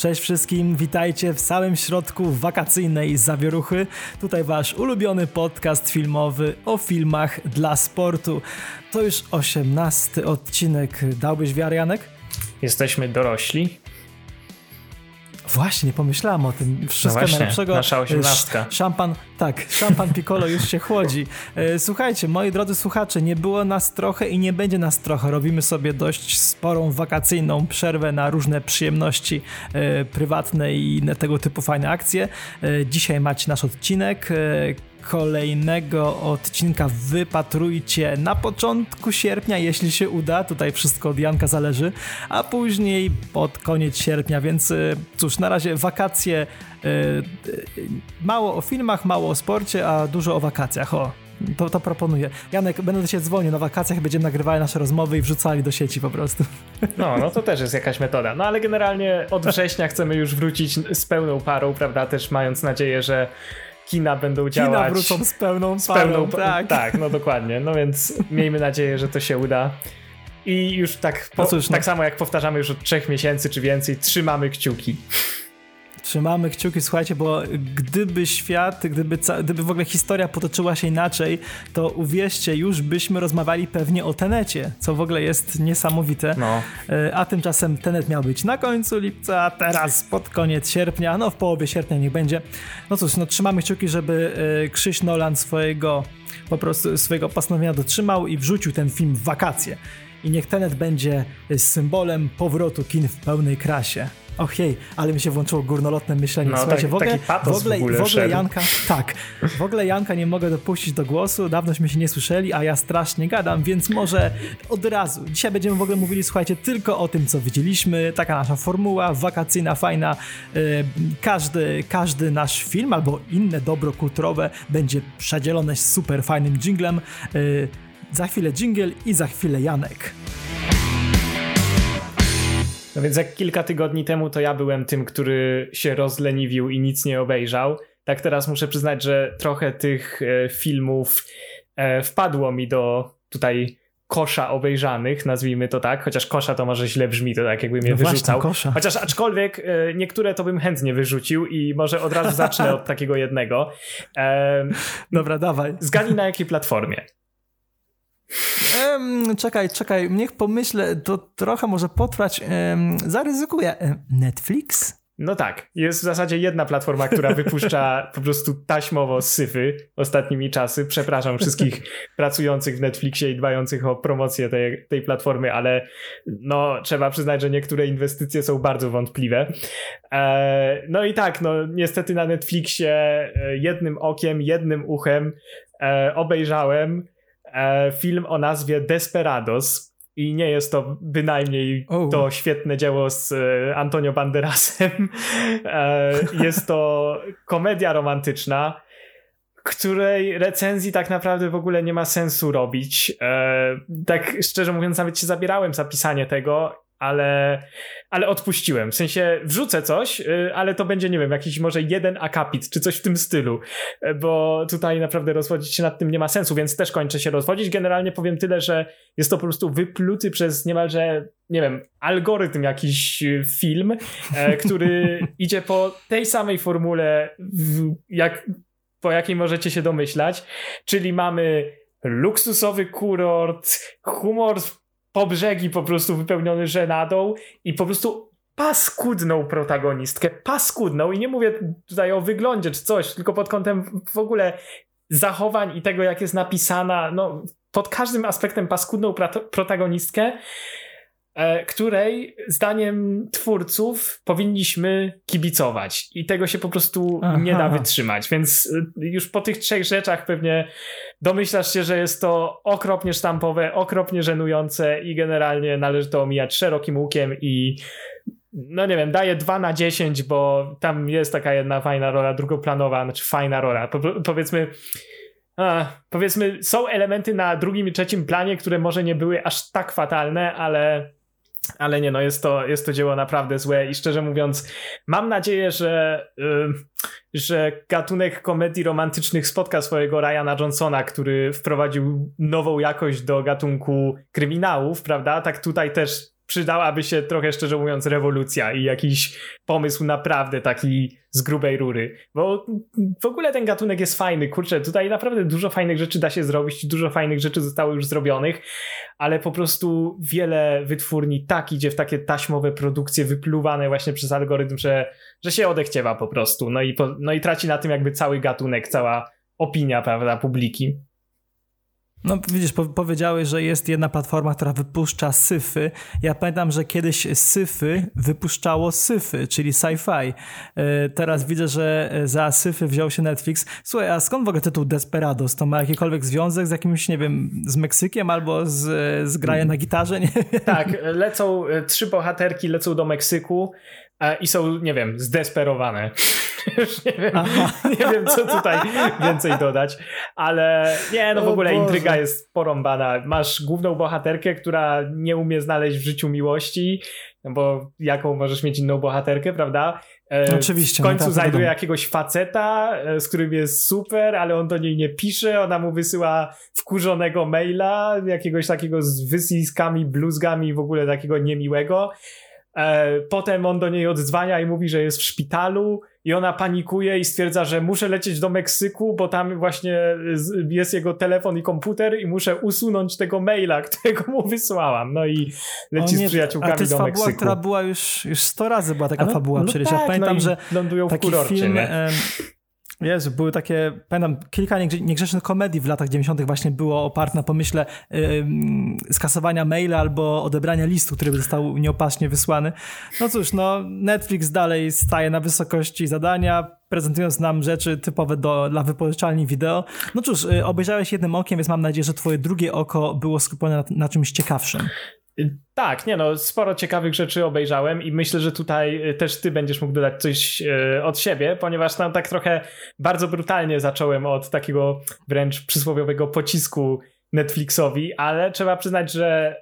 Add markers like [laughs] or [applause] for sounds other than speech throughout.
Cześć wszystkim, witajcie w samym środku wakacyjnej zawieruchy. Tutaj wasz ulubiony podcast filmowy o filmach dla sportu. To już osiemnasty odcinek. Dałbyś wiarę, Janek? Jesteśmy dorośli, Właśnie, nie pomyślałam o tym. Wszystko no właśnie, najlepszego. Nasza osiemnastka. Szampan, tak, szampan [laughs] Piccolo już się chłodzi. E, słuchajcie, moi drodzy słuchacze, nie było nas trochę i nie będzie nas trochę. Robimy sobie dość sporą wakacyjną przerwę na różne przyjemności e, prywatne i inne tego typu fajne akcje. E, dzisiaj macie nasz odcinek kolejnego odcinka wypatrujcie na początku sierpnia, jeśli się uda. Tutaj wszystko od Janka zależy, a później pod koniec sierpnia, więc y, cóż, na razie wakacje. Y, y, mało o filmach, mało o sporcie, a dużo o wakacjach. O, to, to proponuję. Janek, będę Ciebie dzwonił na wakacjach, będziemy nagrywali nasze rozmowy i wrzucali do sieci po prostu. No, no to też jest jakaś metoda. No ale generalnie od września chcemy już wrócić z pełną parą, prawda? Też mając nadzieję, że kina będą działać. Kina wrócą z pełną z pełną, tak. Tak, no dokładnie. No więc miejmy nadzieję, że to się uda. I już tak, po, no cóż, no. tak samo jak powtarzamy już od trzech miesięcy czy więcej, trzymamy kciuki. Trzymamy kciuki, słuchajcie, bo gdyby świat, gdyby, gdyby w ogóle historia potoczyła się inaczej, to uwierzcie, już byśmy rozmawiali pewnie o Tenecie, co w ogóle jest niesamowite. No. E, a tymczasem Tenet miał być na końcu lipca, a teraz pod koniec sierpnia, no w połowie sierpnia niech będzie. No cóż, no trzymamy kciuki, żeby e, Krzyś Nolan swojego po prostu swojego postanowienia dotrzymał i wrzucił ten film w wakacje. I niech Tenet będzie symbolem powrotu kin w pełnej krasie. Ojej, ale mi się włączyło górnolotne myślenie. No, Słuchajcie, tak, w ogóle, w ogóle, w ogóle, w ogóle Janka, tak, w ogóle Janka nie mogę dopuścić do głosu, dawnośmy się nie słyszeli, a ja strasznie gadam, więc może od razu. Dzisiaj będziemy w ogóle mówili, słuchajcie, tylko o tym, co widzieliśmy, taka nasza formuła wakacyjna, fajna. Każdy, każdy nasz film albo inne dobro kulturowe będzie przedzielone super fajnym jinglem. Za chwilę jingle i za chwilę Janek. No więc jak kilka tygodni temu to ja byłem tym, który się rozleniwił i nic nie obejrzał. Tak teraz muszę przyznać, że trochę tych e, filmów e, wpadło mi do tutaj kosza obejrzanych, nazwijmy to tak, chociaż kosza to może źle brzmi, to tak jakby mnie no wyrzucał. Właśnie, chociaż aczkolwiek e, niektóre to bym chętnie wyrzucił i może od razu zacznę od takiego jednego. Dobra, dawaj. Zgadnij na jakiej platformie. Czekaj, czekaj, niech pomyślę, to trochę może potrwać. Um, zaryzykuję. Netflix? No tak, jest w zasadzie jedna platforma, która wypuszcza [laughs] po prostu taśmowo syfy ostatnimi czasy. Przepraszam wszystkich [laughs] pracujących w Netflixie i dbających o promocję tej, tej platformy, ale no trzeba przyznać, że niektóre inwestycje są bardzo wątpliwe. E, no i tak, no niestety na Netflixie e, jednym okiem, jednym uchem e, obejrzałem film o nazwie Desperados. I nie jest to bynajmniej oh. to świetne dzieło z e, Antonio Banderasem. E, jest to komedia romantyczna, której recenzji tak naprawdę w ogóle nie ma sensu robić. Tak szczerze mówiąc, nawet się zabierałem za pisanie tego ale, ale odpuściłem. W sensie wrzucę coś, y, ale to będzie, nie wiem, jakiś może jeden akapit, czy coś w tym stylu, y, bo tutaj naprawdę rozwodzić się nad tym nie ma sensu, więc też kończę się rozwodzić. Generalnie powiem tyle, że jest to po prostu wypluty przez niemalże, nie wiem, algorytm jakiś y, film, [laughs] który idzie po tej samej formule, jak, po jakiej możecie się domyślać, czyli mamy luksusowy kurort, humor po brzegi po prostu wypełniony żenadą i po prostu paskudną protagonistkę, paskudną i nie mówię tutaj o wyglądzie czy coś, tylko pod kątem w ogóle zachowań i tego jak jest napisana, no pod każdym aspektem paskudną protagonistkę której zdaniem twórców powinniśmy kibicować. I tego się po prostu Aha. nie da wytrzymać, więc e, już po tych trzech rzeczach pewnie domyślasz się, że jest to okropnie sztampowe, okropnie żenujące i generalnie należy to omijać szerokim łukiem i no nie wiem, daję 2 na 10, bo tam jest taka jedna fajna rola drugoplanowa, znaczy fajna rola, po, powiedzmy a, powiedzmy, są elementy na drugim i trzecim planie, które może nie były aż tak fatalne, ale ale nie, no jest to, jest to dzieło naprawdę złe i szczerze mówiąc, mam nadzieję, że, yy, że gatunek komedii romantycznych spotka swojego Ryana Johnsona, który wprowadził nową jakość do gatunku kryminałów, prawda? Tak tutaj też przydałaby się trochę szczerze mówiąc rewolucja i jakiś pomysł naprawdę taki z grubej rury, bo w ogóle ten gatunek jest fajny, kurczę, tutaj naprawdę dużo fajnych rzeczy da się zrobić, dużo fajnych rzeczy zostało już zrobionych, ale po prostu wiele wytwórni tak idzie w takie taśmowe produkcje wypluwane właśnie przez algorytm, że, że się odechciewa po prostu, no i, po, no i traci na tym jakby cały gatunek, cała opinia, prawda, publiki. No widzisz, po powiedziałeś, że jest jedna platforma, która wypuszcza syfy. Ja pamiętam, że kiedyś syfy wypuszczało syfy, czyli sci-fi. E, teraz widzę, że za syfy wziął się Netflix. Słuchaj, a skąd w ogóle tytuł Desperados? To ma jakikolwiek związek z jakimś, nie wiem, z Meksykiem albo z, z na gitarze? Nie. Tak, lecą, e, trzy bohaterki lecą do Meksyku i są, nie wiem, zdesperowane. [laughs] Już nie wiem, nie wiem, co tutaj więcej dodać, ale nie, no w ogóle intryga jest porąbana. Masz główną bohaterkę, która nie umie znaleźć w życiu miłości, no bo jaką możesz mieć inną bohaterkę, prawda? E, Oczywiście. W końcu no tak, znajduje jakiegoś faceta, e, z którym jest super, ale on do niej nie pisze, ona mu wysyła wkurzonego maila, jakiegoś takiego z wyciskami, bluzgami, w ogóle takiego niemiłego. E, potem on do niej odzwania i mówi, że jest w szpitalu i ona panikuje i stwierdza, że muszę lecieć do Meksyku, bo tam właśnie jest jego telefon i komputer i muszę usunąć tego maila, [laughs] którego mu wysłałam. No i leci nie, z przyjaciółkami do Meksyku. to jest fabuła, która była już, już 100 razy była taka no, fabuła. No przecież tak, ja pamiętam, no że lądują w taki kurorcie, film... Jezu, były takie, pamiętam, kilka niegrzecznych komedii w latach 90. właśnie było oparte na pomyśle yy, skasowania maila albo odebrania listu, który został nieopatrznie wysłany. No cóż, no Netflix dalej staje na wysokości zadania, prezentując nam rzeczy typowe do, dla wypożyczalni wideo. No cóż, yy, obejrzałeś jednym okiem, więc mam nadzieję, że twoje drugie oko było skupione na, na czymś ciekawszym. Tak, nie no, sporo ciekawych rzeczy obejrzałem i myślę, że tutaj y, też ty będziesz mógł dodać coś y, od siebie, ponieważ tam tak trochę bardzo brutalnie zacząłem od takiego wręcz przysłowiowego pocisku Netflixowi, ale trzeba przyznać, że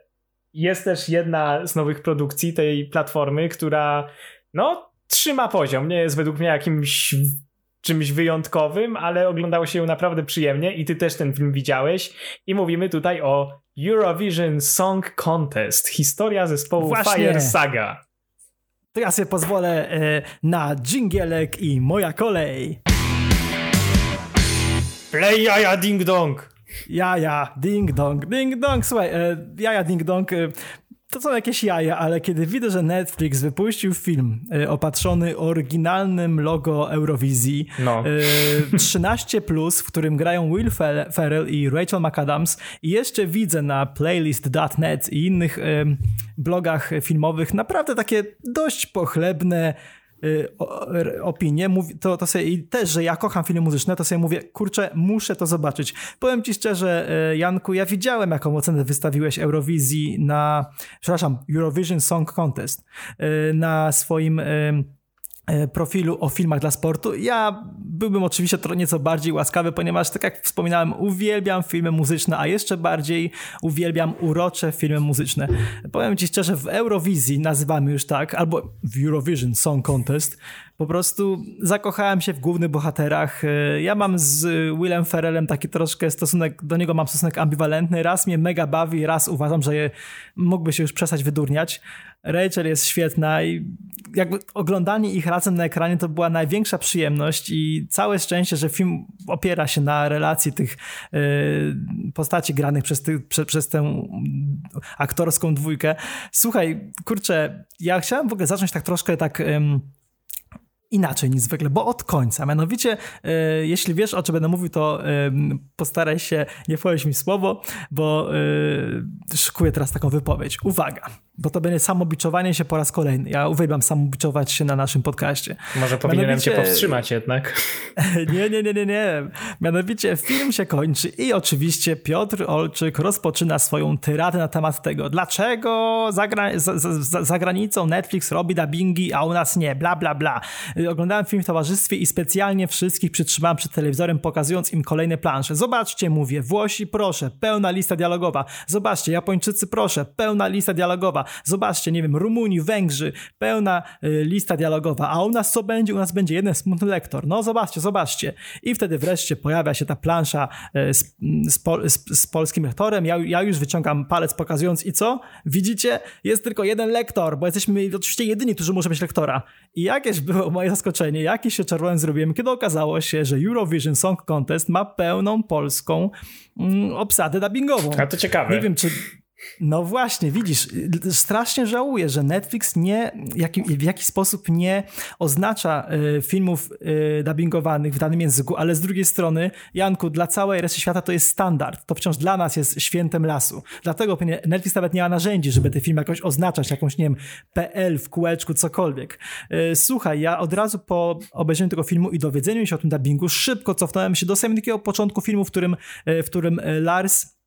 jest też jedna z nowych produkcji tej platformy, która no trzyma poziom, nie jest według mnie jakimś czymś wyjątkowym, ale oglądało się ją naprawdę przyjemnie i ty też ten film widziałeś i mówimy tutaj o Eurovision Song Contest. Historia zespołu Właśnie. Fire Saga. To ja sobie pozwolę e, na dżingielek i moja kolej. Play jaja ding dong. Jaja ding dong, ding dong. Słuchaj, e, jaja ding dong. E, to są jakieś jaja, ale kiedy widzę, że Netflix wypuścił film y, opatrzony oryginalnym logo Eurowizji no. y, 13, w którym grają Will Ferrell i Rachel McAdams, i jeszcze widzę na playlist.net i innych blogach filmowych naprawdę takie dość pochlebne opinie, to, to sobie i też, że ja kocham filmy muzyczne, to sobie mówię, kurczę, muszę to zobaczyć. Powiem ci szczerze, y, Janku, ja widziałem, jaką ocenę wystawiłeś Eurowizji na, przepraszam, Eurovision Song Contest y, na swoim profilu o filmach dla sportu. Ja byłbym oczywiście trochę nieco bardziej łaskawy, ponieważ tak jak wspominałem, uwielbiam filmy muzyczne, a jeszcze bardziej uwielbiam urocze filmy muzyczne. Powiem ci szczerze, w Eurowizji nazywamy już tak, albo w Eurovision Song Contest, po prostu zakochałem się w głównych bohaterach. E, ja mam z Willem Ferrellem taki troszkę stosunek, do niego mam stosunek ambiwalentny. Raz mnie mega bawi, raz uważam, że je, mógłby się już przestać wydurniać. Rachel jest świetna i jakby oglądanie ich razem na ekranie to była największa przyjemność i całe szczęście, że film opiera się na relacji tych y, postaci granych przez, ty, prze, przez tę aktorską dwójkę. Słuchaj, kurczę, ja chciałem w ogóle zacząć tak troszkę tak... Y, inaczej niż zwykle, bo od końca. Mianowicie, e, jeśli wiesz, o czym będę mówił, to e, postaraj się nie wchodzić mi słowo, bo e, szykuję teraz taką wypowiedź. Uwaga, bo to będzie samobiczowanie się po raz kolejny. Ja uwielbiam samobiczować się na naszym podcaście. Może powinienem Mianowicie... cię powstrzymać jednak. [laughs] nie, nie, nie, nie, nie. Mianowicie film się kończy i oczywiście Piotr Olczyk rozpoczyna swoją tyradę na temat tego, dlaczego za, gra... za, za, za granicą Netflix robi dubbingi, a u nas nie, bla, bla, bla. Oglądałem film w towarzystwie i specjalnie wszystkich przytrzymałem przed telewizorem, pokazując im kolejne plansze. Zobaczcie, mówię, Włosi, proszę, pełna lista dialogowa. Zobaczcie, Japończycy, proszę, pełna lista dialogowa. Zobaczcie, nie wiem, Rumunii, Węgrzy, pełna y, lista dialogowa, a u nas co będzie? U nas będzie jeden smutny lektor. No zobaczcie, zobaczcie. I wtedy wreszcie pojawia się ta plansza y, z, z, z, z, polskim lektorem. Ja, ja już wyciągam palec pokazując i co? Widzicie? Jest tylko jeden lektor, bo jesteśmy oczywiście jedyni, którzy muszą mieć lektora. I jakieś było moje zaskoczenie, jakie się czerwonym zrobiłem, kiedy okazało się, że Eurovision Song Contest ma pełną polską mm, obsadę dubbingową. A to ciekawe. Nie wiem, czy no właśnie, widzisz, strasznie żałuję, że Netflix nie, w jakiś sposób nie oznacza y, filmów y, dubbingowanych w danym języku, ale z drugiej strony, Janku, dla całej reszty świata to jest standard. To wciąż dla nas jest świętem lasu. Dlatego Netflix nawet nie ma narzędzi, żeby te filmy jakoś oznaczać, jakąś, nie wiem, PL w kółeczku, cokolwiek. Y, słuchaj, ja od razu po obejrzeniu tego filmu i dowiedzeniu się o tym dubbingu szybko cofnąłem się do samego początku filmu, w którym, w którym Lars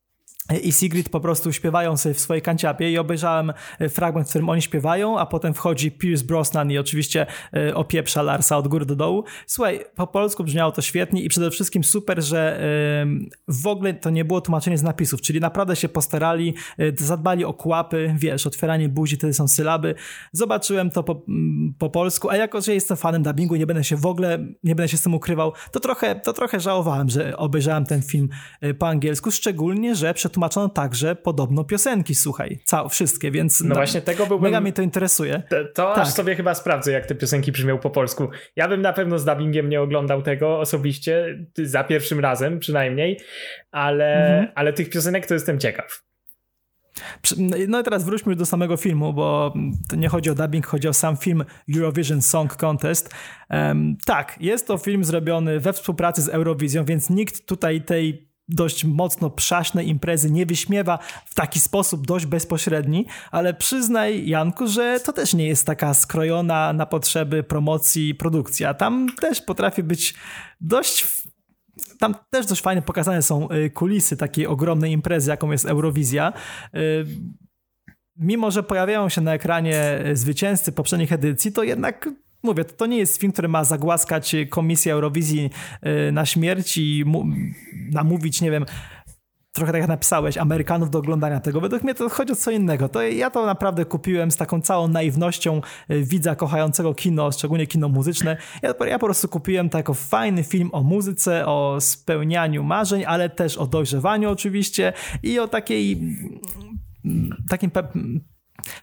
i Sigrid po prostu śpiewają sobie w swojej kanciapie i obejrzałem e, fragment, w którym oni śpiewają, a potem wchodzi Pierce Brosnan i oczywiście e, opieprza Larsa od góry do dołu. Słuchaj, po polsku brzmiało to świetnie i przede wszystkim super, że w ogóle to nie było tłumaczenie z napisów, czyli naprawdę się postarali, e, zadbali o kłapy, wiesz, otwieranie buzi, wtedy są sylaby. Zobaczyłem to po, po polsku, a jako, że jestem fanem dubbingu nie będę się w ogóle, nie będę się z tym ukrywał, to trochę, to trochę żałowałem, że obejrzałem ten film po angielsku, szczególnie, że przetłumaczyłem przetłumaczono także podobno piosenki, słuchaj, całe, wszystkie, więc no, no właśnie tego byłbym... Mega mnie to interesuje. To, to tak. aż sobie chyba sprawdzę, jak te piosenki brzmią po polsku. Ja bym na pewno z dubbingiem nie oglądał tego osobiście, za pierwszym razem przynajmniej, ale, mhm. ale tych piosenek to jestem ciekaw. No i teraz wróćmy do samego filmu, bo to nie chodzi o dubbing, chodzi o sam film Eurovision Song Contest. Um, tak, jest to film zrobiony we współpracy z Eurowizją, więc nikt tutaj tej dość mocno przaśnej imprezy nie wyśmiewa w taki sposób dość bezpośredni, ale przyznaj Janku, że to też nie jest taka skrojona na potrzeby promocji produkcja. Tam też potrafi być dość tam też dość fajnie pokazane są y, kulisy takiej ogromnej imprezy, jaką jest Eurowizja. Y, mimo, że pojawiają się na ekranie y, zwycięzcy poprzednich edycji, to jednak mówię, to nie jest film, który ma zagłaskać Komisję Eurowizji y, na śmierć i namówić, nie wiem, trochę tak jak napisałeś, Amerykanów do oglądania tego. Według mnie to chodzi o co innego. To ja to naprawdę kupiłem z taką całą naiwnością y, widza kochającego kino, szczególnie kino muzyczne. Ja, ja po prostu kupiłem to jako fajny film o muzyce, o spełnianiu marzeń, ale też o dojrzewaniu oczywiście i o takiej takim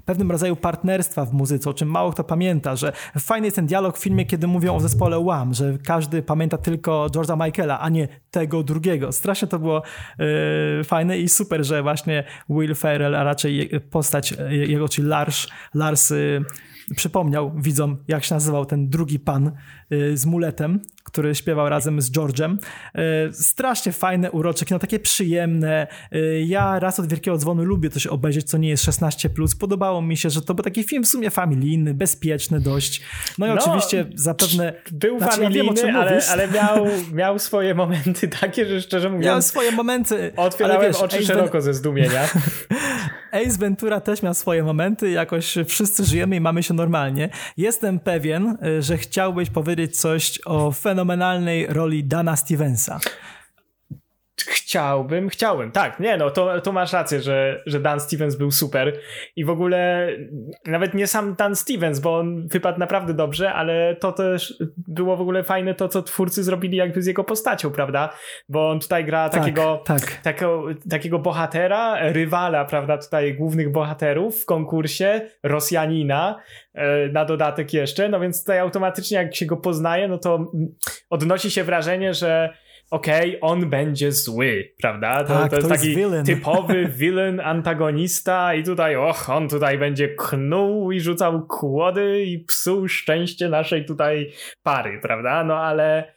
pewnym rodzaju partnerstwa w muzyce, o czym mało kto pamięta, że fajny jest ten dialog w filmie, kiedy mówią o zespole Wham, że każdy pamięta tylko George'a Michaela, a nie tego drugiego. Strasznie to było yy, fajne i super, że właśnie Will Ferrell, a raczej postać jego, czyli Lars, Lars yy, przypomniał widzom, jak się nazywał ten drugi pan yy, z muletem, który śpiewał razem z George'em. E, strasznie fajne, urocze kino, takie przyjemne. E, ja raz od Wielkiego Dzwonu lubię coś obejrzeć, co nie jest 16+. Podobało mi się, że to był taki film w sumie familijny, bezpieczny dość. No i no, oczywiście zapewne... Był znaczy, familijny, ja ale, ale miał, miał swoje momenty [laughs] takie, że szczerze mówiąc... Miał swoje momenty. Otwierałem wiesz, oczy szeroko ze zdumienia. [laughs] Ace Ventura też miał swoje momenty, jakoś wszyscy żyjemy i mamy się normalnie. Jestem pewien, e, że chciałbyś powiedzieć coś o fenomenalnej roli Dana Stevensa. Chciałbym, chciałbym, tak, nie no, to, to masz rację, że, że Dan Stevens był super i w ogóle nawet nie sam Dan Stevens, bo on wypadł naprawdę dobrze, ale to też było w ogóle fajne to, co twórcy zrobili jakby z jego postacią, prawda? Bo on tutaj gra tak, takiego, tak. Takiego, takiego bohatera, rywala, prawda, tutaj głównych bohaterów w konkursie, Rosjanina, e, na dodatek jeszcze, no więc tutaj automatycznie jak się go poznaje, no to odnosi się wrażenie, że okej, okay, on będzie zły, prawda? To, tak, to jest to taki jest typowy villain, antagonista i tutaj, och, on tutaj będzie knuł i rzucał kłody i psuł szczęście naszej tutaj pary, prawda? No ale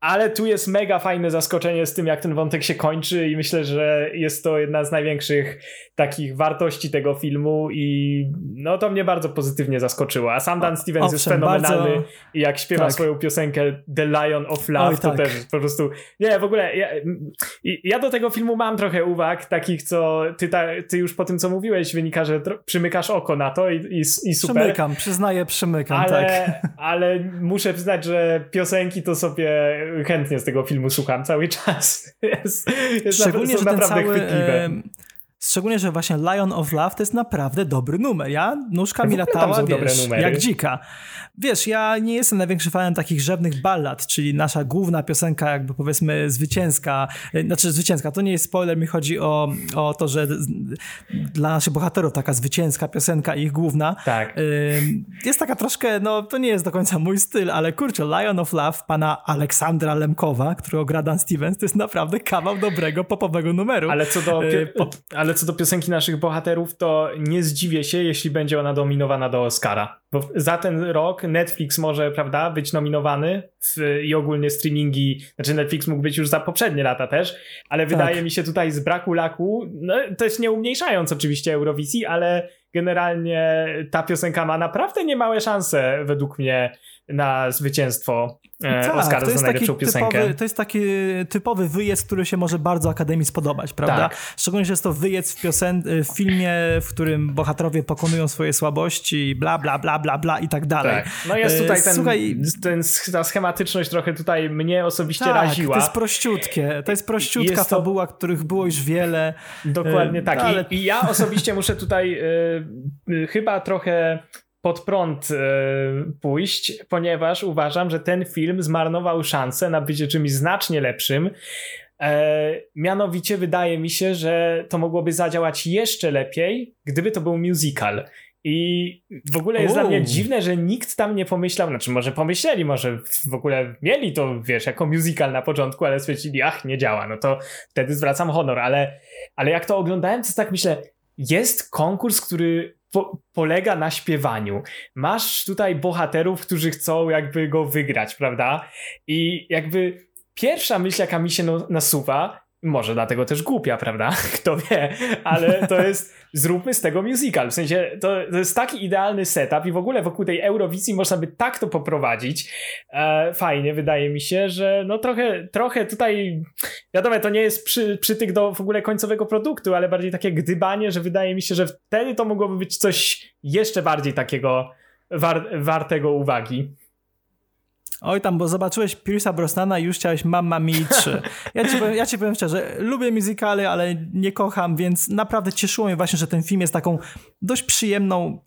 ale tu jest mega fajne zaskoczenie z tym, jak ten wątek się kończy, i myślę, że jest to jedna z największych takich wartości tego filmu, i no to mnie bardzo pozytywnie zaskoczyło. A sam Dan Stevens Owszem, jest fenomenalny, bardzo... i jak śpiewa tak. swoją piosenkę The Lion of Love, Oj, to tak. też po prostu. Nie, w ogóle ja, ja, do tego filmu mam trochę uwag, takich, co ty, ta, ty już po tym, co mówiłeś, wynika, że przymykasz oko na to i, i, i super. Przymykam, przyznaję, przymykam, ale, tak. Ale muszę przyznać, że piosenki to sobie chętnie z tego filmu słucham cały czas. [laughs] Jest, jest Szczególnie, na, że naprawdę cały, chwytliwe. Szczególnie, że właśnie Lion of Love to jest naprawdę dobry numer. Ja, nóżka mi latała, wiesz, jak dzika. Wiesz, ja nie jestem największym fanem takich rzewnych ballad, czyli nasza główna piosenka, jakby powiedzmy zwycięska, e, znaczy zwycięska, to nie jest spoiler, mi chodzi o, o to, że dla naszych bohaterów taka zwycięska piosenka, ich główna, tak. jest taka troszkę, no to nie jest do końca mój styl, ale kurczę, Lion of Love pana Aleksandra Lemkowa, którego gra Dan Stevens, to jest naprawdę kawał dobrego popowego numeru. Ale co do, e, ale co do piosenki naszych bohaterów, to nie zdziwię się, jeśli będzie ona dominowana do Oscara. Bo za ten rok Netflix może, prawda, być nominowany w, i ogólnie streamingi, znaczy Netflix mógł być już za poprzednie lata też, ale tak. wydaje mi się tutaj z braku laku, no, też nie umniejszając oczywiście Eurowizji, ale generalnie ta piosenka ma naprawdę niemałe szanse według mnie na zwycięstwo e, tak, Oscara za najlepszą piosenkę. Typowy, to jest taki typowy wyjazd, który się może bardzo Akademii spodobać, prawda? Tak. Szczególnie, że jest to wyjazd w, piosen w filmie, w którym bohaterowie pokonują swoje słabości, bla, bla, bla, bla, bla i tak dalej. Tak. No jest tutaj e, ten, Słuchaj, ten, ta schematyczność trochę tutaj mnie osobiście tak, raziła. to jest prościutkie. To jest prościutka jest to... fabuła, których było już wiele. Dokładnie e, tak. Ale... I, I, ja osobiście muszę tutaj y, chyba trochę pod prąd e, pójść, ponieważ uważam, że ten film zmarnował szansę na bycie czymś znacznie lepszym. E, mianowicie wydaje mi się, że to mogłoby zadziałać jeszcze lepiej, gdyby to był musical. I w ogóle jest Uuu. dla mnie dziwne, że nikt tam nie pomyślał, znaczy może pomyśleli, może w ogóle mieli to, wiesz, jako musical na początku, ale stwierdzili, ach, nie działa, no to wtedy zwracam honor, ale, ale jak to oglądałem, to tak myślę, jest konkurs, który po, polega na śpiewaniu. Masz tutaj bohaterów, którzy chcą jakby go wygrać, prawda? I jakby pierwsza myśl, jaka mi się no, nasuwa, może dlatego też głupia, prawda? [laughs] Kto wie, ale to jest zróbmy z tego musical. W sensie to, to jest taki idealny setup i w ogóle wokół tej Eurowizji można by tak to poprowadzić. E, fajnie, wydaje mi się, że no trochę, trochę tutaj wiadomo, to nie jest przy, przytyk do w ogóle końcowego produktu, ale bardziej takie gdybanie, że wydaje mi się, że wtedy to mogłoby być coś jeszcze bardziej takiego war, wartego uwagi. Oj tam, bo zobaczyłeś Pierce'a Brosnana i już chciałeś Mamma Mia 3. Ja ci, powiem, ja ci powiem szczerze, lubię musicale, ale nie kocham, więc naprawdę cieszyło mnie właśnie, że ten film jest taką dość przyjemną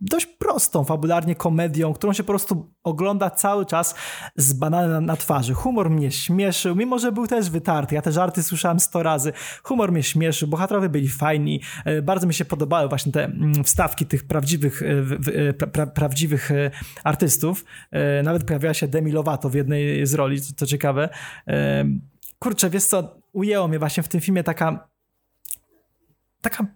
dość prostą fabularnie komedią, którą się po prostu ogląda cały czas z bananem na, twarzy. Humor mnie śmieszył, mimo że był też wytarty. Ja te żarty słyszałem sto razy. Humor mnie śmieszył, bohaterowie byli fajni. E, bardzo mi się podobały właśnie te mm, wstawki tych prawdziwych, e, e, pra, prawdziwych artystów. Nawet pojawiała się Demi Lovato w jednej z roli, co ciekawe. Kurczę, wiesz co, ujęło mnie właśnie w tym filmie taka taka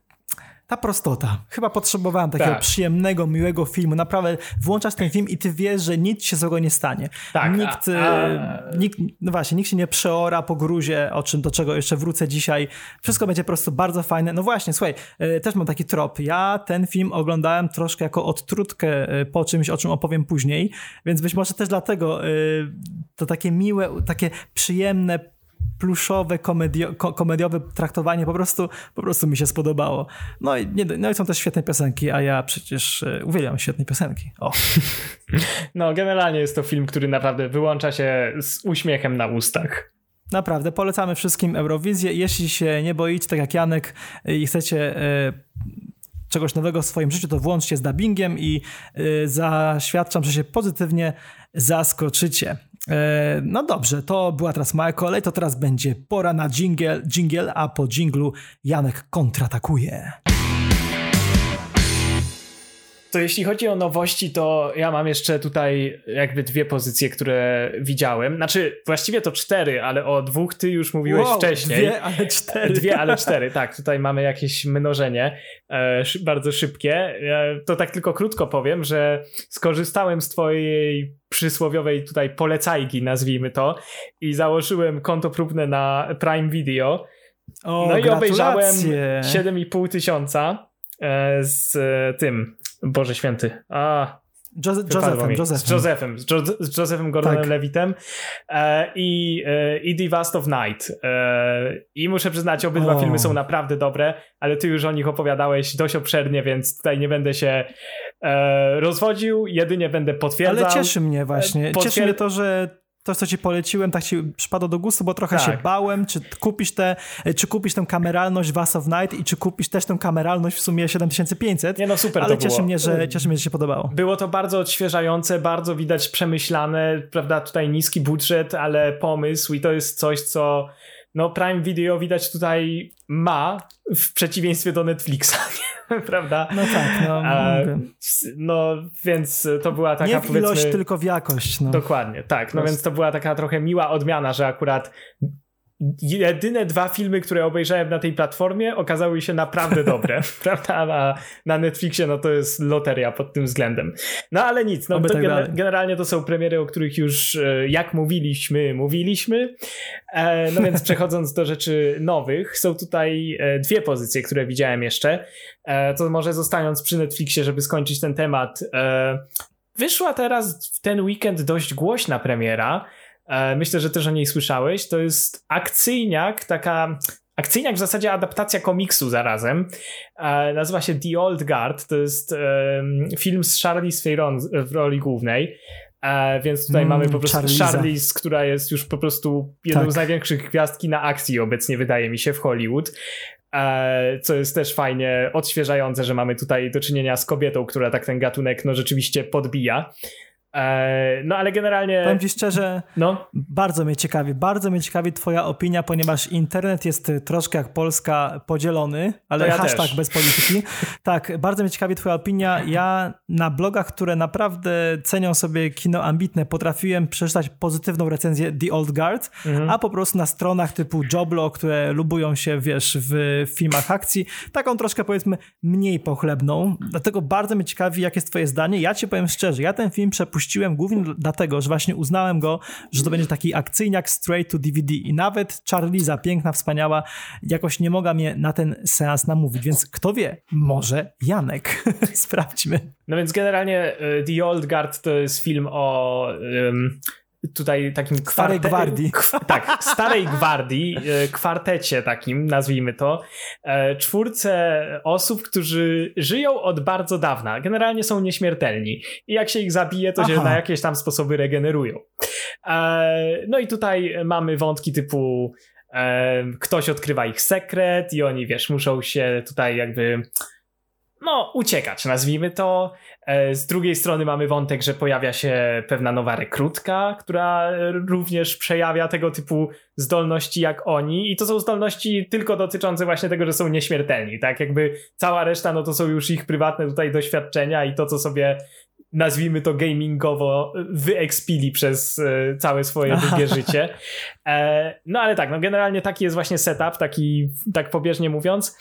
ta prostota. Chyba potrzebowałem takiego tak. przyjemnego, miłego filmu. Naprawdę włączasz ten film i ty wiesz, że nic się złego nie stanie. Tak, nikt, a, a... E, nikt, no właśnie, nikt się nie przeora po gruzie, o czym do czego jeszcze wrócę dzisiaj. Wszystko będzie po prostu bardzo fajne. No właśnie, słuchaj, e, też mam taki trop. Ja ten film oglądałem troszkę jako odtrutkę e, po czymś, o czym opowiem później, więc być może też dlatego to takie miłe, takie przyjemne, pluszowe, komedio, komediowe traktowanie po prostu, po prostu mi się spodobało. No i, nie, no i są też świetne piosenki, a ja przecież e, uwielbiam świetne piosenki. O. [laughs] No, generalnie jest to film, który naprawdę wyłącza się z uśmiechem na ustach. Naprawdę, polecamy wszystkim Eurowizję. Jeśli się nie boicie, tak jak Janek, i chcecie e, czegoś nowego w swoim życiu, to włączcie z dubbingiem i e, zaświadczam, że się pozytywnie zaskoczycie. E, no dobrze, to była teraz moja kolej, to teraz będzie pora na jingle, jingle a po jinglu Janek kontratakuje to jeśli chodzi o nowości, to ja mam jeszcze tutaj jakby dwie pozycje, które widziałem. Znaczy, właściwie to cztery, ale o dwóch ty już mówiłeś wow, wcześniej. Dwie, ale cztery. Dwie, ale cztery, tak. Tutaj mamy jakieś mnożenie e, bardzo szybkie. E, to tak tylko krótko powiem, że skorzystałem z twojej przysłowiowej tutaj polecajki, nazwijmy to, i założyłem konto próbne na Prime Video. O, no i obejrzałem 7,5 tysiąca e, z tym Boże Święty. A, Joseph, Josephem, Josephem. Z Josephem, z, jo z Josephem Gordonem tak. Levitem e, i, e, i The Vast of Night. E, I muszę przyznać, obydwa filmy są naprawdę dobre, ale ty już o nich opowiadałeś dość obszernie, więc tutaj nie będę się e, rozwodził, jedynie będę potwierdzał. Ale cieszy mnie właśnie, Potwier cieszy mnie to, że to, co ci poleciłem, tak ci przypadło do gustu, bo trochę tak. się bałem, czy kupisz te, czy kupisz tę kameralność Was of Night i czy kupisz też tę kameralność w sumie 7500. Nie no, super Ale to cieszy było. mnie, że, cieszy mnie, że się podobało. Było to bardzo odświeżające, bardzo widać przemyślane, prawda, tutaj niski budżet, ale pomysł i to jest coś, co no Prime Video widać tutaj ma w przeciwieństwie do Netflixa, [laughs] [laughs] prawda? No tak, no. no więc to była taka Nie w ilość, tylko w jakość. No. Dokładnie, tak. No więc to była taka trochę miła odmiana, że akurat jedyne dwa filmy, które obejrzałem na tej platformie okazały się naprawdę [laughs] dobre, prawda? Na, na Netflixie no to jest loteria pod tym względem. No ale nic, no to tak gener generalnie to są premiery, o których już e, jak mówiliśmy, mówiliśmy. E, no więc [laughs] przechodząc do rzeczy nowych, są tutaj e, dwie pozycje, które widziałem jeszcze. To może zostając przy Netflixie, żeby skończyć ten temat. Wyszła teraz w ten weekend dość głośna premiera, myślę, że też o niej słyszałeś. To jest akcyjniak, taka akcyjniak w zasadzie adaptacja komiksu zarazem. E, nazywa się The Old Guard. To jest film z Charlize Theron w roli głównej. E, więc tutaj mm, mamy po prostu. Charlize, która jest już po prostu jedną tak. z największych gwiazd na akcji obecnie, wydaje mi się, w Hollywood. Co jest też fajnie odświeżające, że mamy tutaj do czynienia z kobietą, która tak ten gatunek no rzeczywiście podbija. E, no ale generalnie. Powiem ci szczerze, no. bardzo mnie ciekawi, bardzo mnie ciekawi Twoja opinia, ponieważ internet jest troszkę jak Polska podzielony, ale ja hashtag też. bez polityki. [laughs] Tak, bardzo mnie ciekawi Twoja opinia. Ja na blogach, które naprawdę cenią sobie kino ambitne, potrafiłem przeczytać pozytywną recenzję The Old Guard, mhm. a po prostu na stronach typu Joblo, które lubują się, wiesz, w filmach akcji, taką troszkę powiedzmy mniej pochlebną. Dlatego bardzo mnie ciekawi, jakie jest Twoje zdanie. Ja Ci powiem szczerze, ja ten film przepuściłem puściłem głównie dlatego, że właśnie uznałem go, że to będzie taki akcyjniak straight to DVD i nawet Charliza, piękna, wspaniała, jakoś nie mogła mnie na ten seans namówić, więc kto wie, może Janek. [laughs] Sprawdźmy. No więc generalnie y, The Old Guard to jest film o um, tutaj takim Starej gwardii. [laughs] tak, starej gwardii, e, kwartecie takim, nazwijmy to. E, czwórce osób, którzy żyją od bardzo dawna. Generalnie są nieśmiertelni. I jak się ich zabije, to Aha. się na jakieś tam sposoby regenerują. E, no i tutaj mamy wątki typu ktoś odkrywa ich sekret i oni, wiesz, muszą się tutaj jakby no, uciekać, nazwijmy to. E, z drugiej strony mamy wątek, że pojawia się pewna nowa rekrutka, która również przejawia tego typu zdolności jak oni i to są zdolności tylko dotyczące właśnie tego, że są nieśmiertelni, tak? Jakby cała reszta, no to są już ich prywatne tutaj doświadczenia i to, co sobie nazwijmy to gamingowo, wyekspili przez e, całe swoje długie życie. E, no ale tak, no generalnie taki jest właśnie setup, taki tak pobieżnie mówiąc.